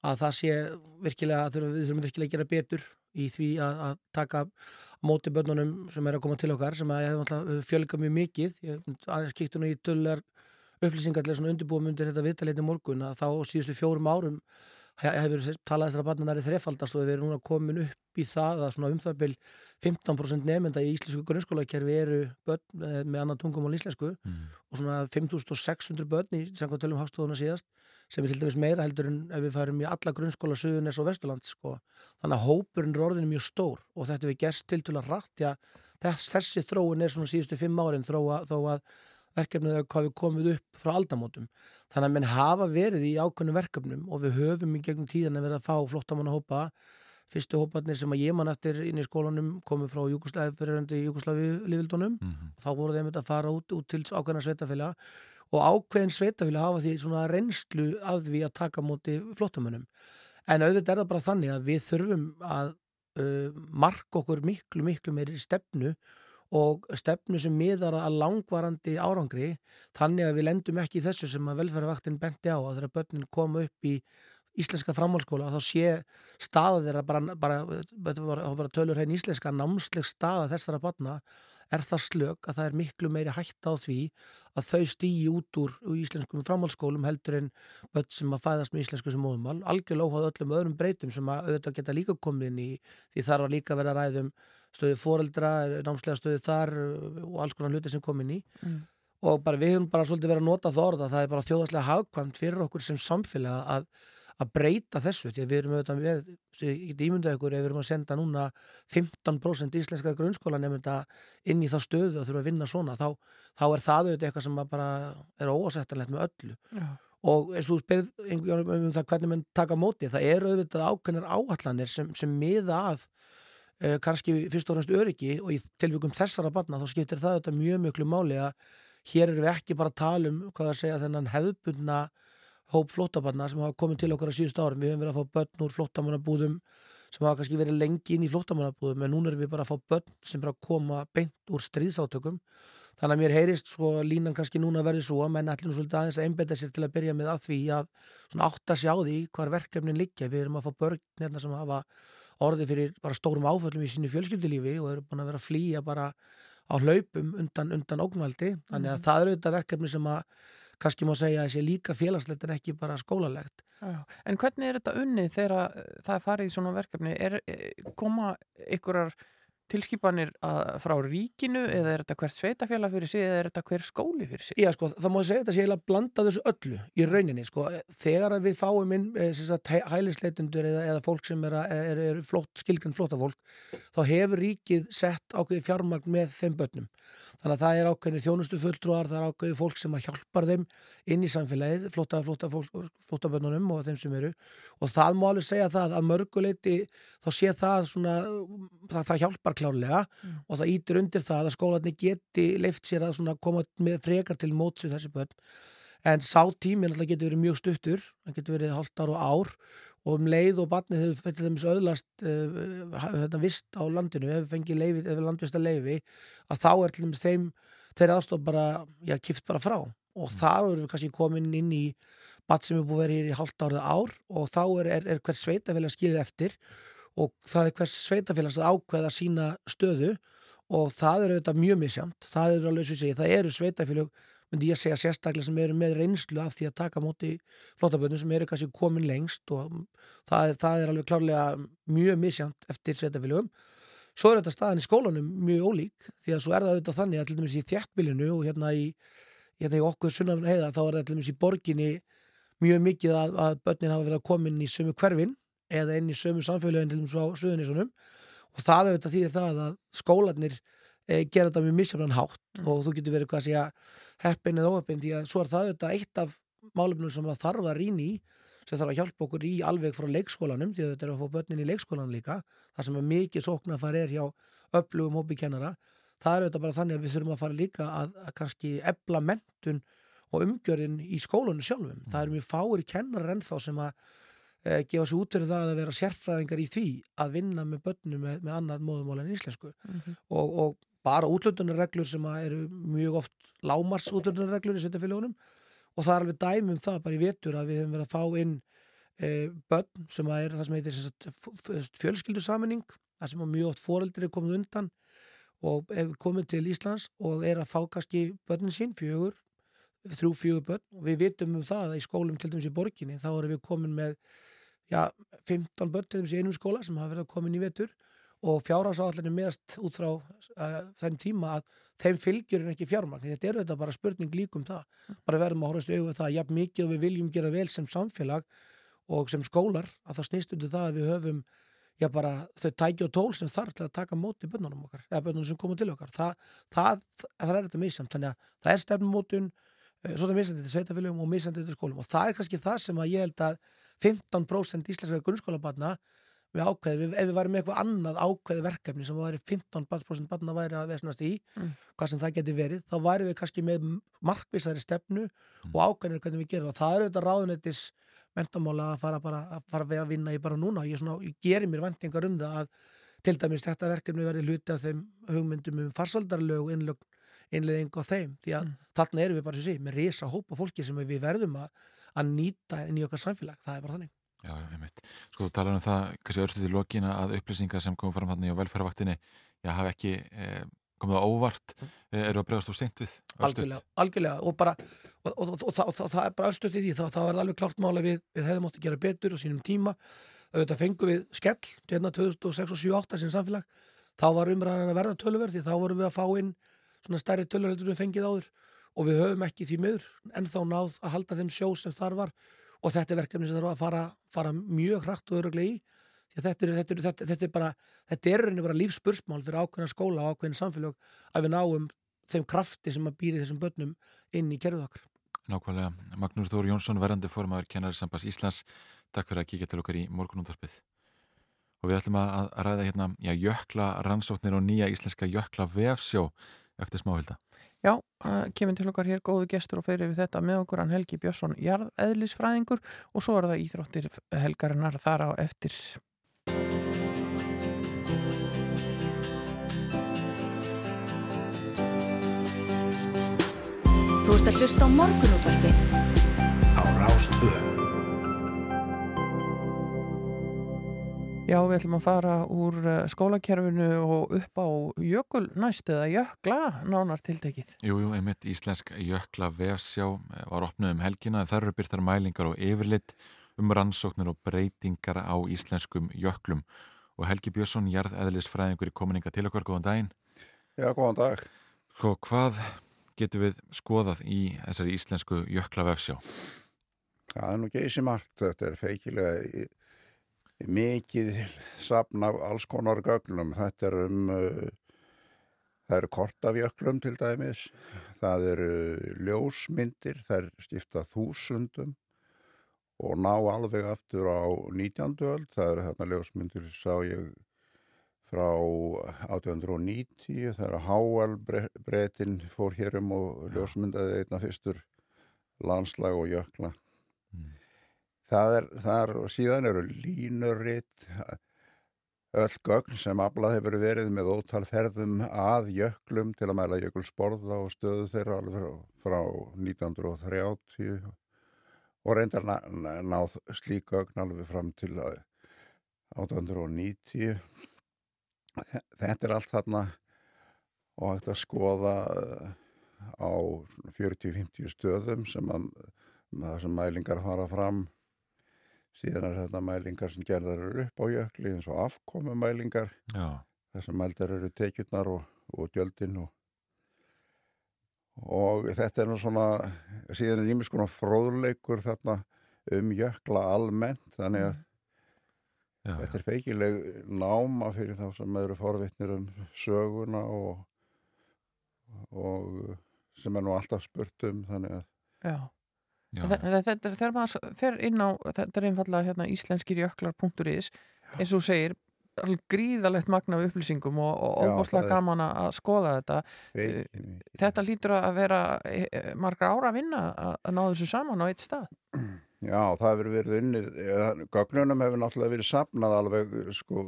að það sé virkilega, við þurfum virkilega að gera betur í því að, að taka móti börnunum sem er að koma til okkar sem að ég hef fjölgað mjög mikið. Aðeins kíktu nú í töllar upplýsingar til svona undirbúum undir þetta viðtaleiti morgun að þá síðustu fjórum árum hefur talað þessara barnanæri þrefaldast og við erum núna komin upp í það að svona um það byrj 15% nefnda í íslensku grunnskólakerfi eru börn með annan tungum á íslensku mm. og svona 5600 börn í samkvæmt tölum hagstofuna síðast sem er til dæmis meira heldur en ef við farum í alla grunnskóla Suðunes og Vesturland sko. þannig að hópurinn er orðinu mjög stór og þetta við gerst til til að rætt já, þess, þessi þróun er svona síðustu fimm árin þó að verkefnið er hvað við komum upp frá aldamótum. Þannig að menn hafa verið í ákveðnum verkefnum og við höfum í gegnum tíðan að vera að fá flottamanna hópa fyrstu hóparnir sem að ég man eftir inn í skólanum komið frá Júkoslavi fyriröndi Júkoslavi lífildunum mm -hmm. þá voru þeim að fara út, út til ákveðna sveitafélag og ákveðin sveitafélag hafa því svona reynslu af því að taka móti flottamönnum en auðvitað er það bara þannig að við þurfum að uh, marka okkur miklu miklu meiri stefnu og stefnu sem miðar að langvarandi árangri þannig að við lendum ekki í þessu sem að velferðarvaktin benti á að þeirra börnin koma upp í íslenska framhálskóla þá sé staða þeirra bara, bara, bara, bara tölur hrein íslenska námsleg staða þessara barna er það slög að það er miklu meiri hægt á því að þau stýji út úr íslenskum framhálskólum heldur en börn sem að fæðast með íslensku sem móðumál algjörlega óháð öllum öðrum breytum sem að auðvitað geta líka komin í því þar var líka verið að ræðum stöðu foreldra, námslega stöðu þar uh, og alls konar hluti sem kom inn í mm. og bara við höfum bara svolítið verið að nota það orða það er bara þjóðaslega hagkvæmt fyrir okkur sem samfélag að, að breyta þessu því að við erum auðvitað við, ég get ímyndað ykkur ef við erum að senda núna 15% íslenska grunnskóla nefnda inn í þá stöðu að þurfa að vinna svona þá, þá er það auðvitað eitthvað sem bara er óasettanlegt með öllu Já. og eins og þú spyrð um það hvernig mann taka móti, það eru auðvitað ákveðnar áallanir sem, sem miða að kannski fyrst og fremst öryggi og í tilvíkum þessara barna þá skiptir það þetta mjög mjög máli að hér erum við ekki bara að tala um hvað að segja þennan hefðbundna hóp flóttabarna sem hafa komið til okkar á síðust árum. Við hefum verið að fá börn úr flóttamannabúðum sem hafa kannski verið lengi inn í flóttamannabúðum en núna erum við bara að fá börn sem bara koma beint úr stríðsátökum. Þannig að mér heyrist sko línan kannski núna verið svo að menn ætlum svolítið aðeins að einbeta sér til að byrja með að því að svona átt að sjá því hvar verkefnin liggja. Við erum að fá börn hérna sem hafa orði fyrir bara stórum áföllum í sínu fjölskyldilífi og eru búin að vera að flýja bara á hlaupum undan, undan ógnvaldi þannig að mm. það eru þetta verkefni sem að kannski má segja að það sé líka félagslegt en ekki bara skólalegt. Já, en hvernig er þetta unni þegar það er farið í svona verkefni? Er, koma ykkurar tilskipanir að, frá ríkinu eða er þetta hvert sveitafélag fyrir sig eða er þetta hver skóli fyrir sig? Já sko, það má segja þetta sé að blanda þessu öllu í rauninni sko, þegar við fáum inn e, hælisleitundur eða, eða fólk sem er, er, er flott, skilgjörn flotta fólk þá hefur ríkið sett ákveði fjármagn með þeim börnum þannig að það er ákveðinir þjónustu fulltrúar það er ákveði fólk sem að hjálpar þeim inn í samfélagið, flotta, flotta, flotta börnunum og þeim sem eru og það má alveg segja það að mörguleiti þá sé það svona það, það hjálpar klárlega mm. og það ítir undir það að skólanir geti leift sér að koma með frekar til móts við þessi börn en sá tíminn alltaf getur verið mjög stuttur það getur verið halvt ár og ár og um leið og barnið hefur fyrir þess öðlast uh, vist á landinu hefur fengið leifi, hefur landvista leifi að þá er til dæmis þeim þeirra aðstof bara, já, kift bara frá og mm. þar eru við kannski komin inn í barn sem er búið að vera hér í halvt árið ár og þá er, er, er hvers sveitafélag skilið eftir og það er hvers sveitafélags að ákveða sína stöðu og það eru auðvitað mjög misjamt, það eru alveg svo að segja, það eru sveitafélag myndi ég segja sérstaklega sem eru með reynslu af því að taka móti flottaböndum sem eru kannski komin lengst og það, það er alveg klárlega mjög misjant eftir sveitafélögum. Svo er þetta staðan í skólanum mjög ólík því að svo er það auðvitað þannig að til dæmis í þjættbílinu og hérna í, hérna í okkur sunnafn heiða þá er það til dæmis í borginni mjög mikið að, að börnin hafa verið að koma inn í sömu hverfin eða inn í sömu samfélagin til dæmis á söðunísunum og það auðvitað þýðir það að skólanir gera þetta mjög misjafnan hátt og þú getur verið hvað að segja heppin eða óheppin því að svo er það auðvitað eitt af málefnum sem það þarf að rýna í sem þarf að hjálpa okkur í alveg frá leikskólanum því að þetta er að fá börnin í leikskólan líka það sem er mikið sóknarfar er hjá öflugum hópi kennara. Það er auðvitað bara þannig að við þurfum að fara líka að, að kannski ebla mentun og umgjörðin í skólanu sjálfum. Það eru mjög fáir kennarar ennþá sem að e, gefa sér út fyrir það að vera sérfræðingar í því að vinna með börnum með, með annað móðumál en íslensku. Mhm. og, og bara útlöndunarreglur sem eru mjög oft lámars útlöndunarreglur í sveitafélagunum og það er alveg dæmi um það bara í vetur að við hefum verið að fá inn e, börn sem er það sem heitir fjölskyldusaminning það sem mjög oft foreldri er komið undan og hefur komið til Íslands og er að fá kannski börnin sín fjögur, þrjú fjögur börn. Og við vitum um það að í skólum til dæmis í borginni þá erum við komin með já, 15 börn til dæmis í einum skóla sem hafa verið að komin í vetur og fjárhásáallinni meðast út frá uh, þeim tíma að þeim fylgjur en ekki fjármagn. Þetta er þetta bara spurning líkum það. Bara verðum að horfast auðvitað það jafn mikið og við viljum gera vel sem samfélag og sem skólar að það snýst undir það að við höfum já bara þau tæki og tól sem þarf til að taka móti bönnunum okkar, eða bönnunum sem koma til okkar. Það, það, það er þetta missamt. Þannig að það er stefnumótun, eh, svo það misandi þetta sveitafélagum og misandi þetta skólum og það er kannski það sem að ég held að 15% íslenska grunnskólabarna við ákveði, ef við væri með eitthvað annað ákveði verkefni sem væri 15% barna væri að vesnast í, Mm. hvað sem það geti verið, þá væri við kannski með markvissari stefnu og ákveðinir hvernig við gerum það. Það er auðvitað ráðunettis mentamála að fara bara að fara að vinna í bara núna. Ég, svona, ég gerir mér vendingar um það að til dæmis þetta verkefni verði hluti af þeim hugmyndum um farsaldarlög og innlög, innleðing á þeim því að þarna erum við bara sér með risa hópa fólki sem við verðum að, að nýta inn í okkar samfélag. Það er bara þannig. Já, einmitt. Sko, þú talar um það, kannski örstuð í lokina að upplýsingar sem komum fram hann í velferðavaktinni, já, hafa ekki eh, komið á óvart, eh, eru að bregðast úr seint við? algjörlega, algjörlega og bara og, og, og, og, það- og það er bara östuð í því er það alveg klart máli við, við hefðum átt að gera betur á sínum tíma auðvitað fengum við skell hérna 2006 og 2008 sem samfélag þá var umræðan að verða töluverð því þá vorum við að fá inn svona stærri töluverð en við fengið áður og við höfum ekki því miður en þá náð að halda þeim sjó sem þar var og þetta er verkefni sem þarf að fara, fara mjög hratt og öruglega í þetta er, þetta er, þetta, þetta er bara bara lífspursmál fyrir ákveðna skóla og ákveðin samfélag að við náum þeim krafti sem að býri þessum börnum inn í kerfið okkar. Nákvæmlega. Magnús Þór Jónsson, verandi formaður kennari sambas Íslands. Takk fyrir að kíkja til okkar í morgunundarpið. Og við ætlum að ræða hérna, já, jökla rannsóknir og nýja íslenska jökla vefsjó eftir smáhilda. Já, kemur til okkar hér góðu gestur og fyrir við þetta með okkur hann Helgi Björnsson jarðeðlisfræðingur og svo er það íþróttir helgarinnar þar á eftir. Þú ert að hlusta á morgunútvarpið á Rástvö. Já, við ætlum að fara úr uh, skólakerfinu og upp á jökul næstu eða jökla nánar tiltekið. Jú, jú, einmitt íslensk jökla vefsjá eh, var opnuð um helgina en þar eru byrtar mælingar og yfirlit um rannsóknir og breytingar á íslenskum jöklum. Og Helgi Björnsson, jarðeðlisfræðingur í kominninga til okkar, góðan daginn. Já, góðan dag. Sko, hvað getum við skoðað í þessari íslensku jökla vefsjá? Það er nú geysi margt. Þetta er feikilega mikið safn af alls konar gögnum. Þetta er um, uh, það eru kort af jöklum til dæmis. Það eru ljósmyndir, það er skipta þúsundum og ná alveg aftur á 19. öld. Það eru þarna ljósmyndir, sá ég frá 1890 þegar Háal breytin fór hér um og ljósmyndaði einna fyrstur landslag og jökla. Það er, það er, og síðan eru línuritt, öll gögn sem aflað hefur verið með ótal ferðum að jöklum til að mæla jökulsborða og stöðu þeirra alveg frá, frá 1930 og reyndar ná, náð slík gögn alveg fram til 1890. Þetta er allt þarna og hægt að skoða eh, á 40-50 stöðum sem að sem mælingar fara fram síðan er þetta mælingar sem gerðar eru upp á jökli eins og afkomumælingar sem mældar eru tekjurnar og, og gjöldin og, og þetta er nú svona síðan er nýmis konar fróðleikur þarna um jökla almennt þannig að Já, þetta er feikileg náma fyrir þá sem eru forvitnir um söguna og, og sem er nú alltaf spurt um þannig að Já. Þetta er þegar maður fer inn á, þetta er einfallega hérna íslenskirjöklar.is eins og segir, gríðalegt magna af upplýsingum og, og óbúslega gaman að skoða þetta. Veikin, Þetta lítur að vera eh, margra ára að vinna að ná þessu saman á eitt stað. Já, það hefur verið unnið, eða, gögnunum hefur náttúrulega verið sapnað alveg, sko,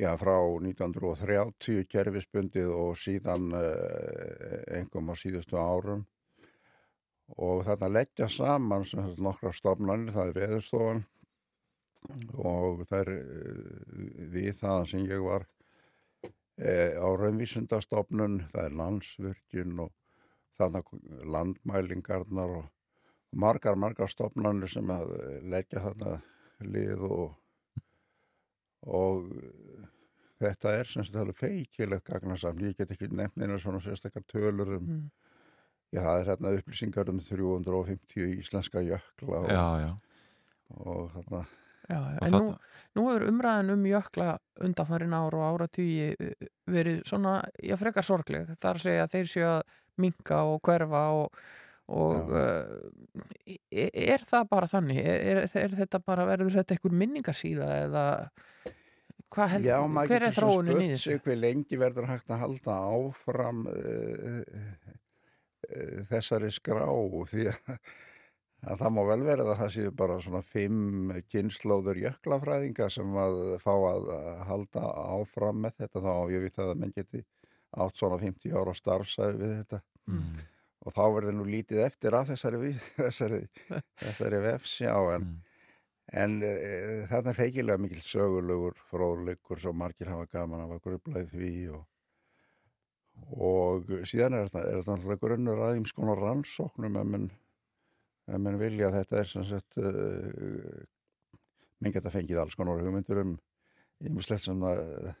já, frá 1930 kerfisbundið og síðan eh, engum á síðustu árum og þarna leggja saman nokkra stofnanir, það er veðurstofan og það er eh, við það sem ég var eh, á raunvísundastofnun, það er landsvirkjun og þarna landmælingarnar og margar, margar stofnanir sem að leggja þarna lið og, og þetta er sem sagt feikilegt gagnarsamn. Ég get ekki nefnt einu svona sérstakar tölur um, Mm. Já það er hérna upplýsingar um 350 íslenska jökla og, Já, já. og þarna Já, Og en nú, nú er umræðin um jökla undanfærin ár og áratugi eh, verið svona, já, frekar sorgleg. Það er að segja að þeir séu að minka og hverfa og, og uh, er það bara þannig? Er, er, er þetta bara, verður þetta einhver minningarsíða eða hvað held, Já, maður hver er getur svo spurt sig hver lengi verður hægt að halda áfram uh, þessari skrá því að, að það má vel vera að það séu bara svona fimm kynnslóður jöklafræðinga sem að fá að halda áfram með þetta. Þá ég við það að menn geti átt svona 50 ára starfsæfi við þetta. Mm. og þá verður nú lítið eftir af þessari, við, þessari, þessari vefsjá en, en e, þarna er feikilega mikil sögulegur fróðleikur sem margir hafa gaman af að grublaði því og, og síðan er þetta, er þetta náttúrulega grunnur aðeins konar rannsóknum ef menn, ef menn vilja. Að þetta er sem sagt uh, menn geta fengið alls konar hugmyndur um ýmislegt sem það uh,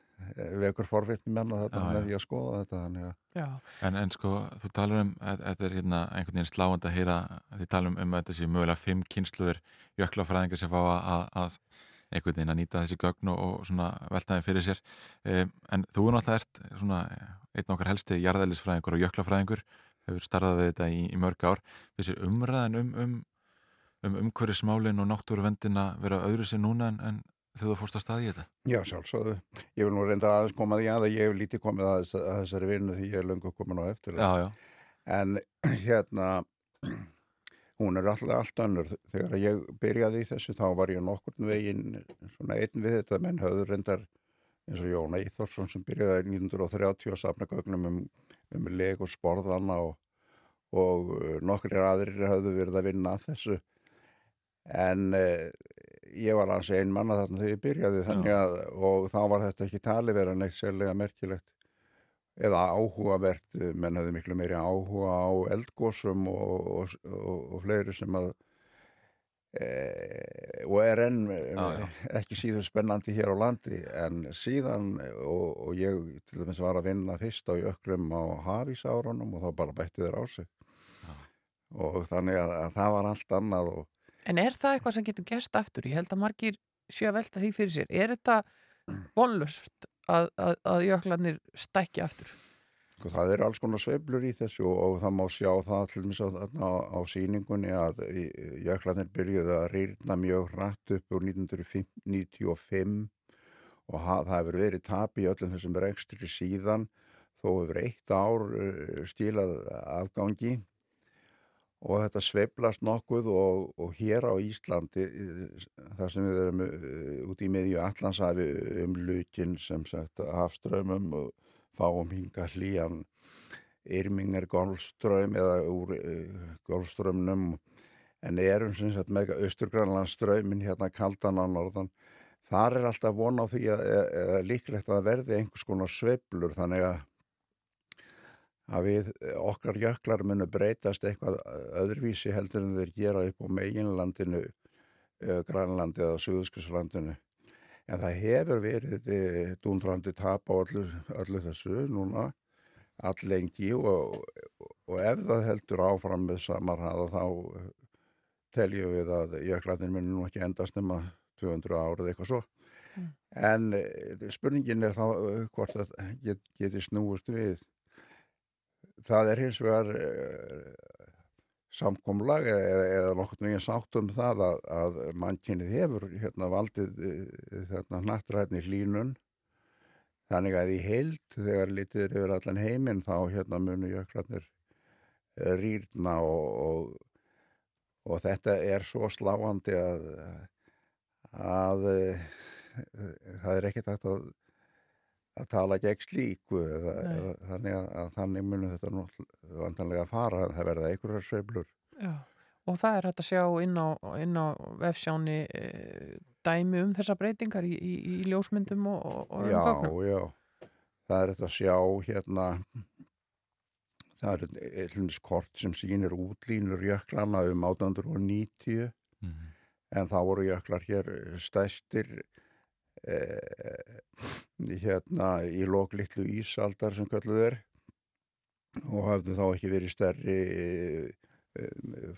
vekur forvitni menna þetta Já, með því að skoða þetta þannig að Já. En, en sko, þú talar um að þetta er hérna einhvern veginn sláand að heyra að þið tala um, að þetta sé mögulega fimm kynsluður jöklafræðingar sem fá að, að, að einhvern veginn að nýta þessi gögn og, og svona veltaði fyrir sér. Um, en þú er náttúrulega ert svona einn okkar helsti jarðælisfræðingur og jöklafræðingur hefur starfað við þetta í, í mörg ár þessi umræðin um um, um umhverfismálin og náttúruvendina vera öðru sér núna en, en þegar þú fórst að staði í þetta Já, sjálfsögðu. Ég vil nú reynda aðeins koma því að ég hef lítið komið að, að þessari vinnu því ég er löngu komin á eftir. Já, já. En hérna, hún er alltaf allt önnur. Þegar ég byrjaði í þessu þá var ég nokkurn veginn svona einn við þetta menn höfður reyndar eins og Jón Eithórsson sem byrjaði 1930 að safna gögnum um, um leg og sporðana og, og uh, nokkrir aðrir höfðu verið að vinna þessu. En uh, ég var hans ein manna þarna þegar ég byrjaði að, og þá var þetta ekki tali vera neitt sérlega merkilegt eða áhugavert, menn hefði miklu meiri áhuga á eldgósum og, og, og, fleiri sem að og er enn já. ekki síður spennandi hér á landi en síðan og, og ég til dæmis var að vinna fyrst á jöklum á hafísárunum og þá bara bættu þeir á sig og þannig að, að það var allt annað og En er það eitthvað sem getur gæst aftur? Ég held að margir séu að velta því fyrir sér. Er þetta vonlust að, að, að jöklarnir stækki aftur? Sko, það eru alls konar sveiflur í þessu og, og það má sjá það til dæmis á, á, á síningunni að jöklarnir byrjuðu að rýrna mjög hratt upp úr 1995 og ha, það hefur verið tap í öllum þessum rekstri síðan þó hefur eitt ár uh, stílað afgangi og þetta sveiflast nokkuð og, og hér á Íslandi eh, þar sem við erum uh, út í miðju Allandsafi um lukin sem sagt hafströmmum og fáum hinga hlýjan Yrmingar golfströym eða úr uh, golfströmmnum en erum sem sagt með austurgrænlandströymin hérna kaldan á norðan. Þar er alltaf von á því að, að, að líklegt að verði einhvers konar sveiflur þannig að að við okkar jöklar munu breytast eitthvað öðruvísi heldur en þeir gera upp á meginlandinu eh, Grænlandi eða Suðurskuslandinu en það hefur verið eh, dúndrandi tap á öllu, öllu þessu núna allengi og, og ef það heldur áfram með samarhaða þá eh, teljum við að jöklarnir muni nú ekki endast nema 200 árið eitthvað svo. Mm. En eh, spurningin er þá hvort það get, geti snúist við. Það er hins vegar samkomlag eða, eða nokkur meginn sátt um það að, að mannkynnið hefur hérna valdið hérna hnattræðni hlínun Þannig að í heild, þegar litið er yfir allan heiminn, þá hérna munu jöklarnir eh, rýrna og, og, og þetta er svo sláandi að, að eh, það er ekkert hægt að, að tala gegn slíku. eða- eða Þannig að, að þannig munu þetta vantanlega að fara, það verða einhverjar sveiflur. Já, og það er hægt að sjá inn á, inn á vefsjáni e, dæmi um þessar breytingar í, í, í ljósmyndum og, og, og Já, gögnum. já. Það er þetta að sjá hérna, það er eitthvað kort sem sýnir útlínur jöklana um 1890 en þá voru jöklar hér stæstir hérna í loklitlu ísaldar sem kalluð er og hafðu þá ekki verið stærri eh,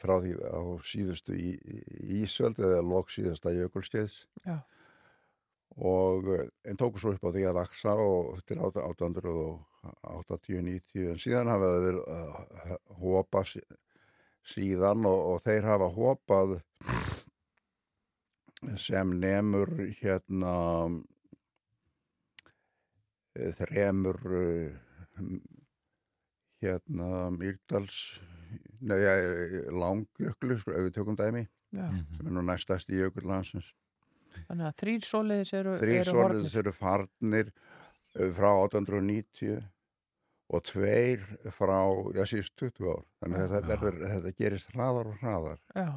frá því á síðustu Ísöld eða lok síðasta jökulskeiðs Já. og eh, en tóku svo upp á því að vaksa og til 880-90 en síðan hafa það verið að hópa sí- síðan og, og þeir hafa hópað sem nemur hérna eh, þremur eh, hérna Mýrdals nei, eh, langjöklu, sko, ef við tökum dæmi Já. sem er nú næstast í jökull landsins Þannig að þrýr soliðis eru, Þrýr eru eru farnir frá 1890 og tveir frá, já, síðust 20 ár. Þannig að þetta, verður, þetta gerist hraðar og hraðar. Já.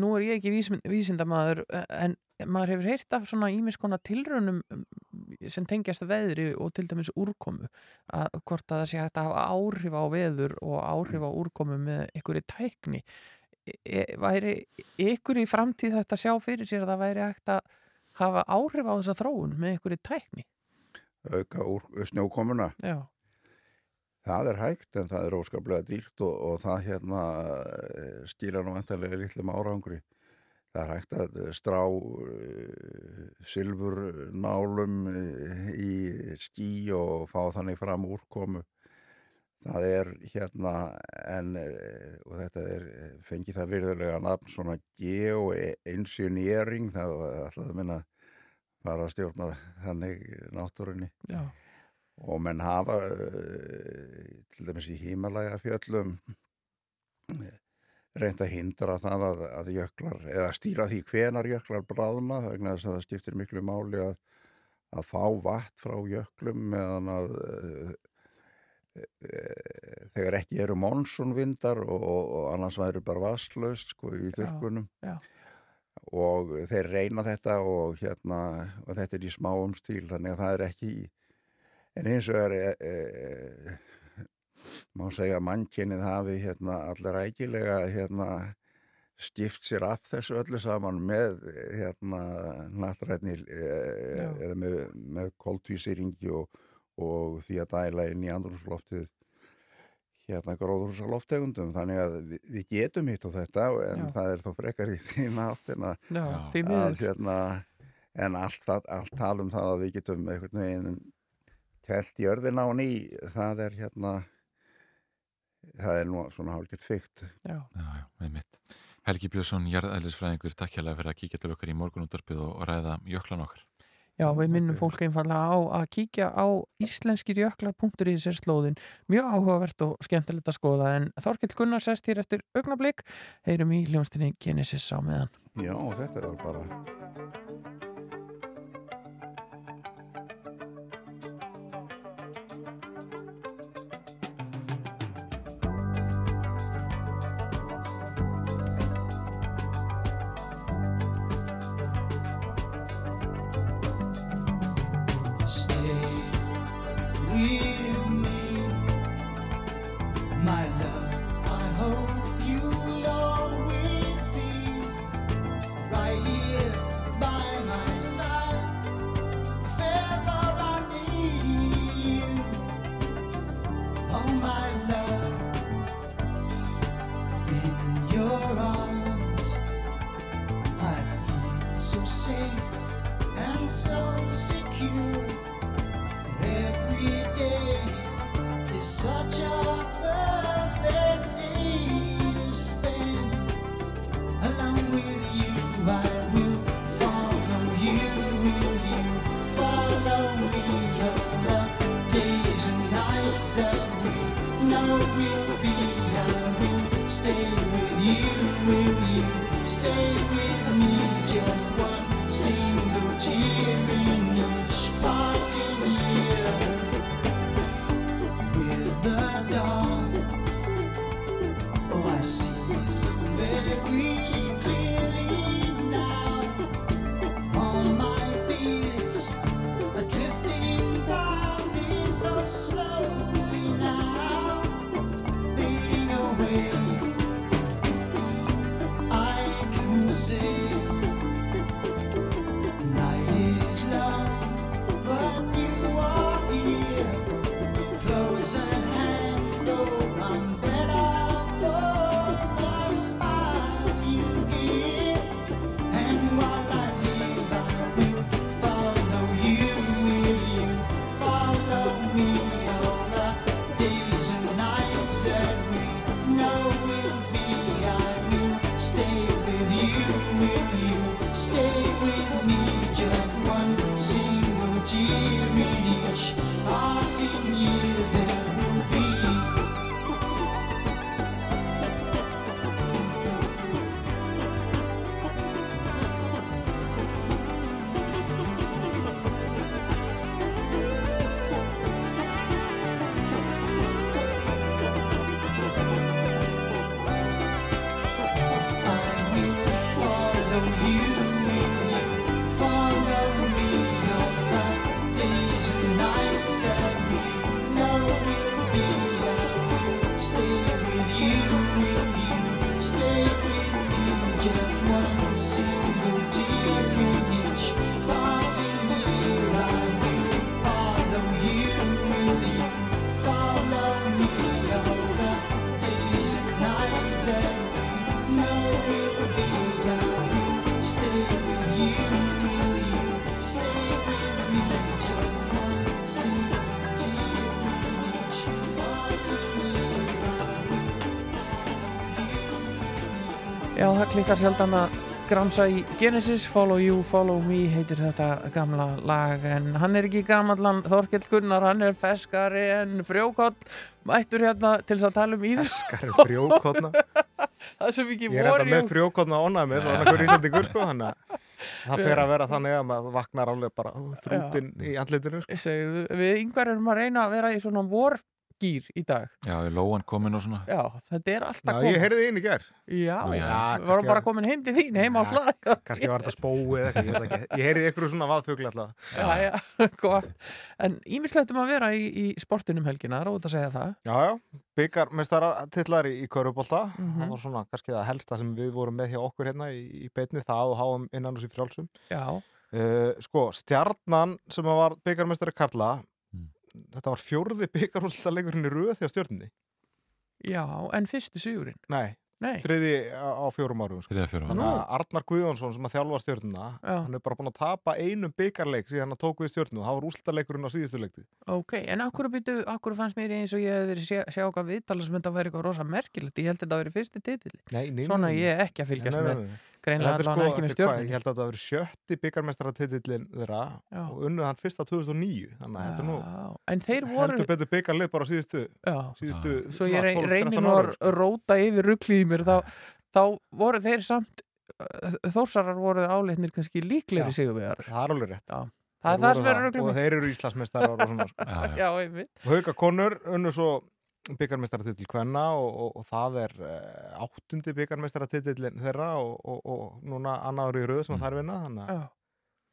Nú er ég ekki vísmynd, vísindamaður en maður hefur heyrt af svona ímiskona tilraunum um, sem tengjast veðri og til dæmis úrkomu að hvort að það sé hægt að hafa áhrif á veður og áhrif á úrkomu með einhverju tækni e, e, væri ykkur í framtíð þetta sjá fyrir sér að það væri hægt að hafa áhrif á þessa þróun með einhverju tækni Auka úr snjókomuna. Já. Það er hægt en það er óskaplega dýrt og, og það hérna skila nú vantarlega litlum árangri. Það er hægt að strá uh, silfurnálum uh, í skí og fá þannig fram úrkomu. Það er hérna, en, og þetta er, fengið það virðulega nafn, svona geoengineering, það var alltaf að minna fara að stjórna þannig náttúrunni. Já. Og menn hafa, uh, til dæmis í Himalaya fjöllum, reynd að hindra það að, að jöklar, eða stýra því hvenar jöklar bráðna, vegna þess að það skiptir miklu máli að, að fá vatn frá jöklum meðan að uh, uh, þegar ekki eru monsunvindar og, og, annars væri bara vasslaust sko í þurrkunum. Já. Og þeir reyna þetta og hérna, og þetta er í smáum stíl, þannig að það er ekki í En eins og er, e, e, má segja að mannkynið hafi hérna allar rækilega hérna skipt sér af þessu öllu saman með hérna nattrætni e, Já. eða með, með koltvísýringi og, og því að dæla inn í andrúsloftið hérna gróðrúsaloftegundum þannig að við, við getum hitt á þetta en Já. það er þó frekar í því náttina Já, því miður. að hérna en allt, það- allt tal um það að við getum einhvern veginn telt jörðin á ný það er hérna það er nú svona hálfgett fygt Já. Já, já, með mitt. Helgi Björnsson, jarðæðlisfræðingur, takk hérlega fyrir að kíkja til okkar í morgunúttarpið og, og ræða jöklan okkar. Já, við minnum fólk einfallega á að kíkja á íslenskirjöklar.í sér slóðin. Mjög áhugavert og skemmtilegt að skoða en Þorkill Gunnar sest hér eftir augnablík. Heyrum í hljónstinni Genesis á meðan. Já, þetta er bara you. Klikkar sjaldan að gramsa í Genesis, Follow You, Follow Me heitir þetta gamla lag en hann er ekki gamallan Þorkell Gunnar, hann er feskari en frjókoll, mættur hérna til þess að tala um íður Feskari en frjókolla Það er svo mikið Ég er voru með frjókonna ánæg með svo annað hverju íslendingur sko þannig að það fer að vera þannig að maður vaknar alveg bara þrútin í andlitinu sko. Við yngvar erum að reyna að vera í svona vorgýr í dag. Já, er lóan komin og svona? Já, þetta er alltaf Já, komið ég heyrði inn í ger Já, Nú, já, við vorum bara var- komin heim til þín, heim á hlað Kannski var þetta spói eða eitthvað, ég veit ekki. Ég heyrði ykkur svona vaðfugli alltaf Já, já, gott. En ímislegt um að vera í, í sportinum helgina, ráð að segja það. Já, já, byggarmestara titlar í, í Körubólta Mhm. það var svona kannski það helsta sem við vorum með hjá okkur hérna í, í beinni það og háum innan þessi frjálsum. Já, Uh, sko, stjarnan sem var byggarmestari Karla þetta var fjórði byggarhúsltaleikurinn í röð því að stjörnni já, en fyrsti sigurinn Nei, Nei. þriði á, á fjórum árum sko. Þannig árum. að Arnar Guðjónsson sem að þjálfa stjörnuna Já. hann er bara búin að tapa einum byggarleik síðan að tóku við stjörnu og það var úrsltaleikurinn á síðustu leiktið Ok, en akkur, byrju, akkur fannst mér eins og ég hef verið sjá, sjá okkar viðtala sem þetta væri eitthvað rosa merkilegt ég held að þetta væri fyrsti titill Nei, nei, Svona ég er ekki að fylgjast Nei, nei, með nei, nei. Greinlega Þetta er allan sko- ekki með stjórnum Ég held að hafi verið sjötti byggarmestaratitillin þeirra Já. og unnuð hann fyrsta 2009 þannig að þetta er nú En þeir voru heldur betur byggarlið bara á síðustu, Já. síðustu Svo ég rey, 12-13 reyni nú að róta yfir rugglið í mér þá, þá voru þeir samt uh, þórsarar voru áleitnir kannski líklegri Já, sigurvegar Það er alveg rétt. Já. Það er það sem er Og rugglið þeir eru Íslandsmeistarar og svona sko. Og Hauka Konur unnu svo byggarmeistaratitil Kvenna og, og, og það er uh, áttundi byggarmeistaratitilin þeirra og, og, og núna annaður í röð sem mm. þær vinna þannig að Já.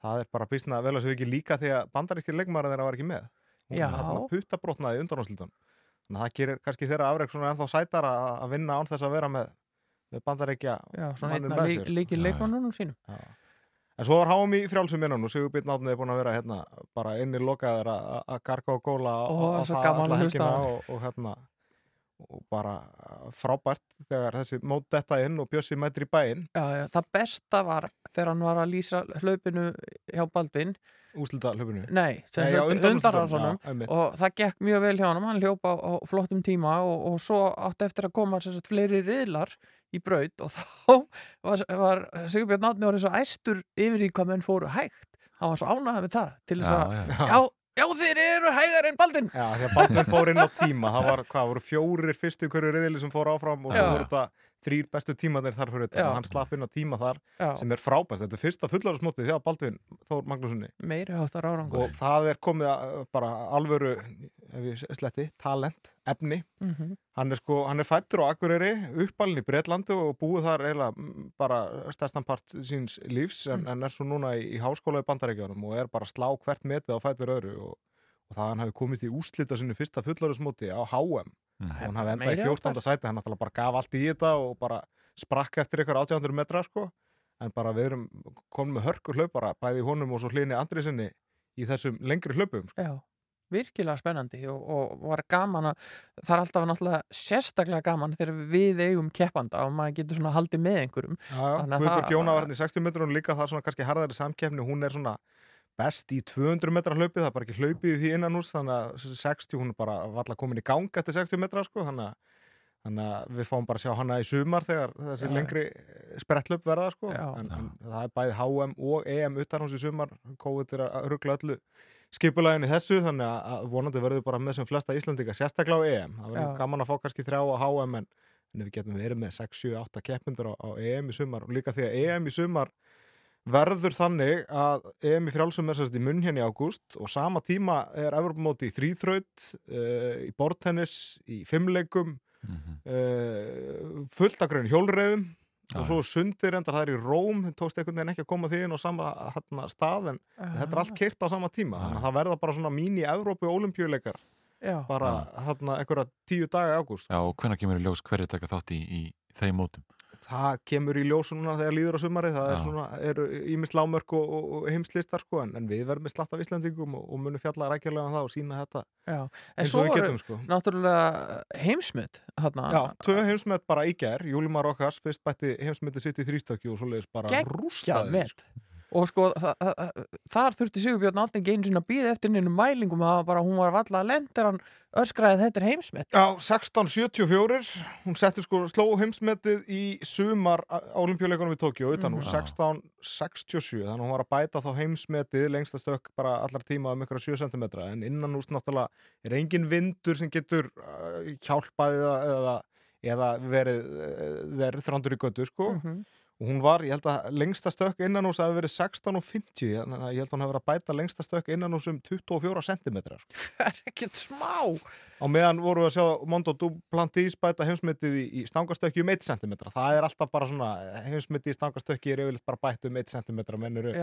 það er bara býstna vel að svo ekki líka því að bandaríkir leikmara þeirra var ekki með Já. það putta brotnaði undanúslitum þannig að það gerir kannski þeirra afreg svona ennþá sætar að að vinna án þess að vera með, með bandaríkja Já, svona manninn einna með lík, sér. líkil leikmannunum sínum Já. En svo var háum í frjálsum innan og Sigurbjörn Átni er búin að vera hérna bara inni lokaður að garga og góla gaman alla helgina og, og hérna og bara frábært þegar þessi mót detta inn og Bjössi mætir í bæinn. Já, já, það besta var þegar hann var að lýsa hlaupinu hjá Baldvin Úslita hlaupinu? Nei, sem Nei, já, undanrásunum já, einmitt. og það gekk mjög vel hjá hann hann hljópa á, á flottum tíma og, og svo átti eftir að koma sem sagt, fleiri riðlar í braut og þá var, var Sigurbjörn Átni orðið svo æstur yfir því hvað menn fóru hægt hann var svo ánægð við það til þess að já. já, já, þeir eru hægar en Baldvin Já, því að Baldvin fór inn á tíma það var, hvað, voru fjórir fyrstu hverju riðili sem fór áfram og svo Já. voru þetta þrýr bestu tímanir þar fyrir þetta og hann slapp inn á tíma þar Já. sem er frábært, þetta er fyrsta fullarismótið því að Baldvin Þór Magnúsinni meiri áttar árangur. Og það er komið að, bara alvöru sletti, talent, efni. Mhm. hann er sko, hann er fættur á Akureyri uppalinn í Breitlandi og búið þar eiginlega mm, bara stærstan part síns lífs en, en er svo núna í, í háskóla í Bandaríkjánum og er bara slá hvert metið á fættur öðru og, og það hann hafi komist í úslita sinni fyrsta fullarismóti á HM og hann hafi endað í Meiri 14. sæti hann náttúrulega bara gaf allt í þetta og bara sprakk eftir ykkur 1800 metra sko en bara við erum komin með hörkur hlaupara bæði honum og svo hlýni andri sinni í þessum lengri hlaupum sko. Já, virkilega spennandi og, og var gaman að það er alltaf náttúrulega sérstaklega gaman þegar við eigum keppanda og maður getur svona haldið með einhverjum Já, já, Þannig að Guðbjörg það- Jóna var hérna í 60 metrun líka það er svona kannski harðari samkeppni, hún er svona best í 200 metra hlaupið, það er bara ekki hlaupið því innan hús, þannig að þessi 60 hún er bara valla komin í gang eftir 60 metra sko, þannig að, þannig að við fáum bara að sjá hana í sumar þegar þessi Já. lengri sprettlöp verða sko, Já. en, en það er bæði HM og EM utan hans í sumar, COVID er að ruggla öllu skipulagin í þessu, þannig að- vonandi verður bara með sem flesta Íslandika, sérstaklega á EM það verður gaman að fá kannski þrjá á HM en, en við getum verið með 6, 7, 8 keppundur á, á EM í sumar og líka því að EM í sumar verður þannig að EM í frjálsum er sérst í munn hérna í ágúst og sama tíma er Evropamóti í þrýþraut, uh, í bortennis, í fimmleikum, uh, fullt af grein hjólreiðum og svo sundir endar það er í Róm, þið tókst einhvern veginn ekki að koma því inn á sama hérna, stað en þetta er allt keirt á sama tíma, þannig að það verða bara svona mín-Evrópu olimpíuleikar Já. bara hérna einhverja tíu daga í ágúst. Já, og hvenær kemur í ljós hverju taka þátt í, í þeim mótum? Það kemur í ljósu núna þegar líður á sumari það er svona, eru ímis lámörk og, og, og heimslistar sko, en, en við verðum með slatt af Íslandingum og, og munum fjalla rækjulega um það og sína þetta Já, en svo getum sko. náttúrulega heimsmynd Já, tvö heimsmet bara í ger, Júlimar Okkars fyrst bætti heimsmeti sitt í þrýstökki og svoleiðis bara geggjað rústaði met og sko þa þa þa- þar þurfti Sigurbjörn Átni ekki einu sinni að býða eftir nynnu mælingum að bara hún var valla að lend þegar hann öskraði þetta er heimsmet Já, 1674, hún setti sko sló heimsmetið í sumar olimpíuleikunum í Tókjó utan úr Mhm. 1667, þannig að hún var að bæta þá heimsmetið lengsta stökk bara allar tíma um ykkur 7 cm, en innan úr náttúrulega er engin vindur sem getur uh, hjálpað eða, eða, verið, uh, verið þrandur í götu sko Mhm. Og hún var, ég held að lengsta stökk innan úr hafi verið 16 og 50 þannig að ég held að hún hafi verið að bæta lengsta stökk innan úr um 24 cm sko. það er ekkert smá Á meðan vorum við að sjá Mondo Duplantis bæta heimsmyndið í, í stangastökki um 1 cm. Það er alltaf bara svona, heimsmyndið í stangastökki er yfirleitt bara bætt um 1 cm. Menn, eru,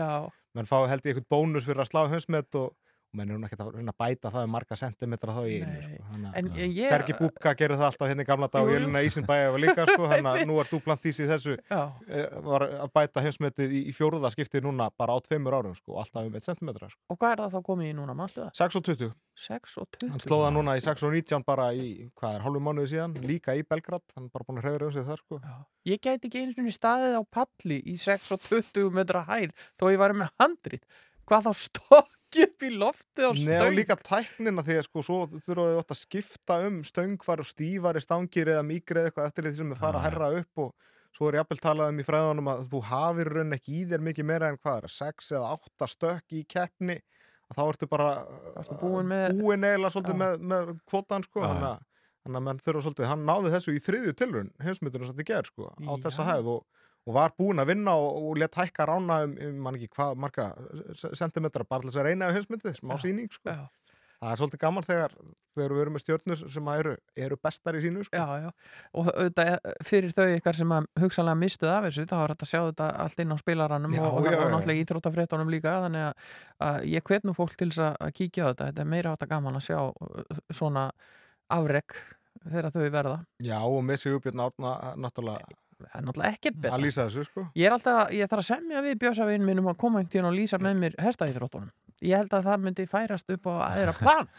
menn fá held ég eitthvað bónus fyrir að slá heimsmynd og, og menn eru ekkert að reyna að bæta það um marga centimetra þá í einu. Sko. Þannig ég- Sergi Búbka gerði það alltaf hérna í gamla dag og jú. Jelina Ísinbæja var líka sko, þannig að nú er Duplantis í þessu Já. eh, var að bæta heimsmyndið í, í fjóruða skipti núna bara á tveimur árum sko, alltaf um 1 cm. Sko. og hvað er það þá komið í núna, mannstu það? 6 og 20. 6 og 20 Hann slóða núna í 6 og 19 bara í, hvað er, hálfu mánuði síðan, líka í Belgrad, hann er bara búin að hreður um sig þar, sko. Ég gæti ekki einu staðið á palli í 6 og 20 metra hæð þó ég væri með handrit. Hvað þá stokki upp í loftið á Nei, og stöng? líka tæknina því að sko, svo þurfa við oft að skipta um stöngvar og stífari stangir eða mýgri eða eitthvað eftir því sem við fara að herra upp og svo er jafnvel talað um í fræðunum að þú hafir raun ekki í þér mikið meira en hvað er, 6 eða 8 stökk í keppni að þá ertu bara búin, með... búin eiginlega svolítið með, með kvotan sko, þannig að þannig að menn þurfa svolítið, hann náði þessu í þriðju tilrun heimsmyndunum sem þetta ger sko, á þessa hæð og, og var búin að vinna og, og let hækka rána um, um mann ekki hvað marga sentimetra bara til þess að reyna á heimsmyndið, smá sýning sko. Já. það er svolítið gaman þegar þegar við erum með stjórnur sem eru, eru bestar í sínu sko. Já, já, og auðvitað eh, fyrir þau ykkar sem hugsanlega mistuð af þessu, þá er þetta að sjá þetta allt inn á spilaranum Já, og, og, já, og já. náttúrulega íþróttafréttunum líka, þannig að, að ég hvet nú fólk til þess að, að kíkja á þetta, þetta er meira átt að gaman að sjá uh, svona afrek þegar þau verða. Já, og með sig uppbjörn átna náttúrulega Það er náttúrulega ekkert betra. að lýsa þessu sko. Ég er alltaf, ég þarf að semja við bjösavinn minn um að koma einhvern veginn og lýsa með mér hestaíþróttunum. Ég held að það myndi færast upp á aðra plan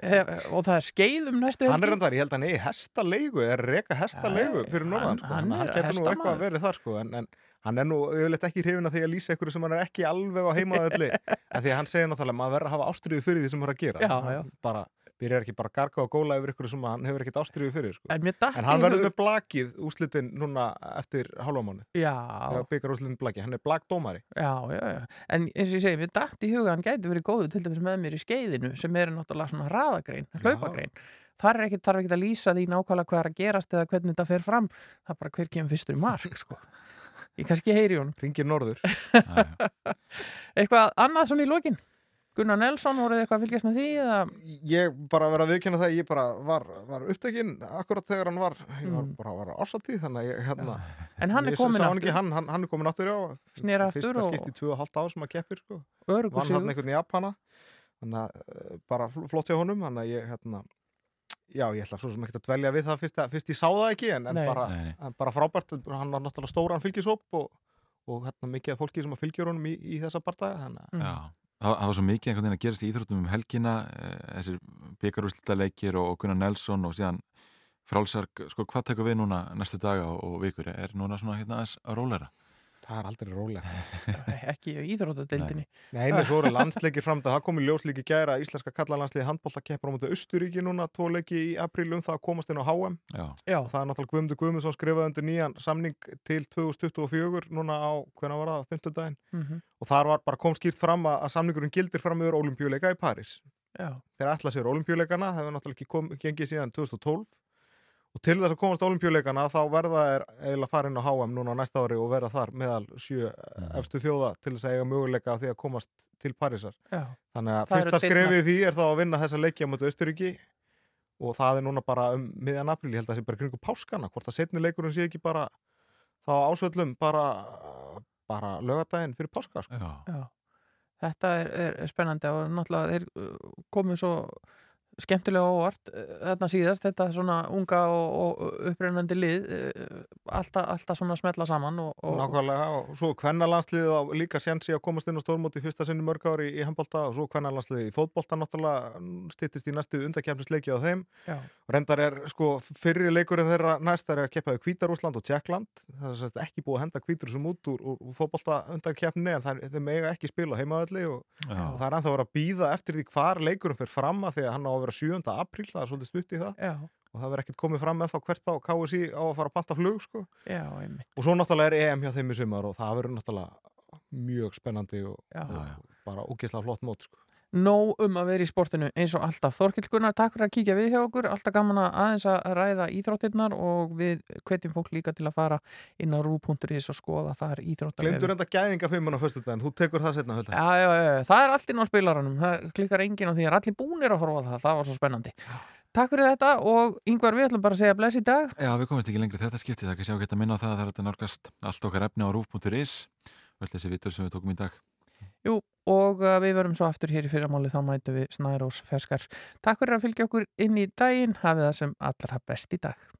Eh, og það er skeiðum næstu Hann er reyndar, ég held að hann eigi hestaleigu er reyka hestaleigu Já, fyrir hann- sko. hann hann, hann er getur nú eitthvað hestamaður. verið þar sko. en, en hann er nú yfirleitt ekki hrifin að því að lýsa ykkur sem hann er ekki alveg á heimaðalli en því að hann segir náttúrulega maður verður að hafa ástriðu fyrir því sem hann er að gera Já, já. Hann bara byrjar ekki bara að garga og góla yfir ykkur sem hann hefur ekkert ástriðu fyrir sko. En, en hann verður með blakið úslitin núna eftir hálfamánu Já. þegar byggar úslitin blaki, hann er blakdómari Já, já, já. En eins og ég segi, mér dætt í huga hann gæti verið góðu til dæmis með mér í skeiðinu sem er náttúrulega svona raðagrein, hlaupagrein. Þar er ekkit, þarf ekki að lýsa því nákvæmlega hvað er að gerast eða hvernig þetta fer fram. Það er bara hver kemur fyrstur í mark, sko. Ég kannski heyri hún. Ringir norður. eitthvað annað svona í lokin? Gunnar Nelson, voruð þið eitthvað að fylgjast með því? Eða? ég bara verið að viðkynna það ég bara var, var upptekinn akkurat þegar hann var ég var Mm. bara var ásatíð þannig að ég hérna En hann er hann aftur. ekki, hann, hann, hann er komin aftur já Sneri aftur fyrsta og- skipti í 2,5 ár sem að keppir sko. Öruggur vann sigur. hann einhvern í Japana þannig að eh, bara fl- flott hjá honum þannig að ég hérna já ég ætla svo sem ekki að dvelja við það fyrst, að, fyrst ég sá það ekki en, en, bara, Nei, nei. en bara frábært hann var náttúrulega stóran fylgisóp og, og hérna mikið af fólki sem að fylgjur honum í, í þessa bardaga þannig að það, var svo mikið einhvern veginn að gerast í íþróttum um helgina eh, þessir byggarúslita leikir og, Gunnar Nelson og síðan frálsark, sko hvað tekur við núna næstu daga og vikur, er núna svona hérna aðeins að rólera? Það er aldrei rólega ekki í íþróttadeildinni. Nei, með svo eru landsleikir fram það kom í ljóslíki gæra íslenska kallalandsliði handbóltakeppur á mútið Östuríki núna, tvo leiki í apríl um það að komast inn á HM Já. Það er náttúrulega Guðmundur Guðmundsson skrifaði undir nýjan samning til 2024 núna á, hvernig var það, 50 daginn Mhm. og þar var bara kom skýrt fram að, að samningurinn gildir fram yfir olimpíuleika í París. Já. þeir ætla sér olimpíuleikana, það hefur náttúrulega ekki kom, gengið síðan 2012 og til þess að komast á olimpíuleikana þá verða er eiginlega farin á HM núna á næsta ári og verða þar meðal sjö efstu þjóða til þess að eiga möguleika á því að komast til Parísar Já. þannig að Það fyrsta skrefið í því er þá að vinna þessa leiki á mútið Östuríki og það er núna bara um miðjan apríl, ég held að það sé bara kringu páskana hvort að setni leikurinn sé ekki bara þá ásöllum bara bara lögadaginn fyrir páska sko. Já. Þetta er, er, spennandi og náttúrulega þeir uh, komu svo skemmtilega óvart uh, þarna síðast, þetta svona unga og, og upprennandi lið alltaf, alltaf svona smetla saman og, og Nákvæmlega og svo kvennalandsliðið líka sjensi að komast inn á stórmóti í fyrsta sinni mörg ári í handbólta og svo kvennalandsliðið í fótbólta náttúrulega styttist í næstu undakefnisleiki á þeim. Já. og reyndar er sko fyrri leikurinn þeirra næst er að keppa við Hvítarúsland og Tjekkland það er ekki búið að henda Hvítur sem út úr, úr, fótbólta undakefni en það er, mega ekki spila á heimaðalli og, og það er að vera að býða eftir því hvar leikurinn fer fram að því að hann á að vera 7. apríl, það er svolítið stutt í það Já. og það verður ekkert komið fram með þá hvert á KSI á að fara að panta flug sko. Já, og svo náttúrulega er EM hjá þeim í sumar og það verður náttúrulega mjög spennandi og, og bara ógeðslega flott mót sko. Nóg um að vera í sportinu eins og alltaf. Þorkill Gunnar, takk fyrir að kíkja við hjá okkur, alltaf gaman að aðeins að ræða íþróttirnar og við hvetjum fólk líka til að fara inn á rú.is og skoða þar íþróttar Glemdur enda gæðinga fimmun á föstu daginn, þú tekur það setna hölda. Já, já, já, það er allt inn á spilaranum, það klikkar enginn á því að allir búnir að horfa það, það var svo spennandi. Takk fyrir þetta og yngvar við ætlum bara að segja bless í dag. Já, við komumst ekki lengri þetta skipti, það er ekki sjá að minna á það að það er þetta nálgast allt okkar efni á rúf.is öll þessi vitur sem við tókum í dag. Jú, og uh, við verum svo aftur hér í fyrramáli, þá mætum við Snærós Ferskar. Takk fyrir að fylgja okkur inn í daginn, hafið það sem allra best í dag.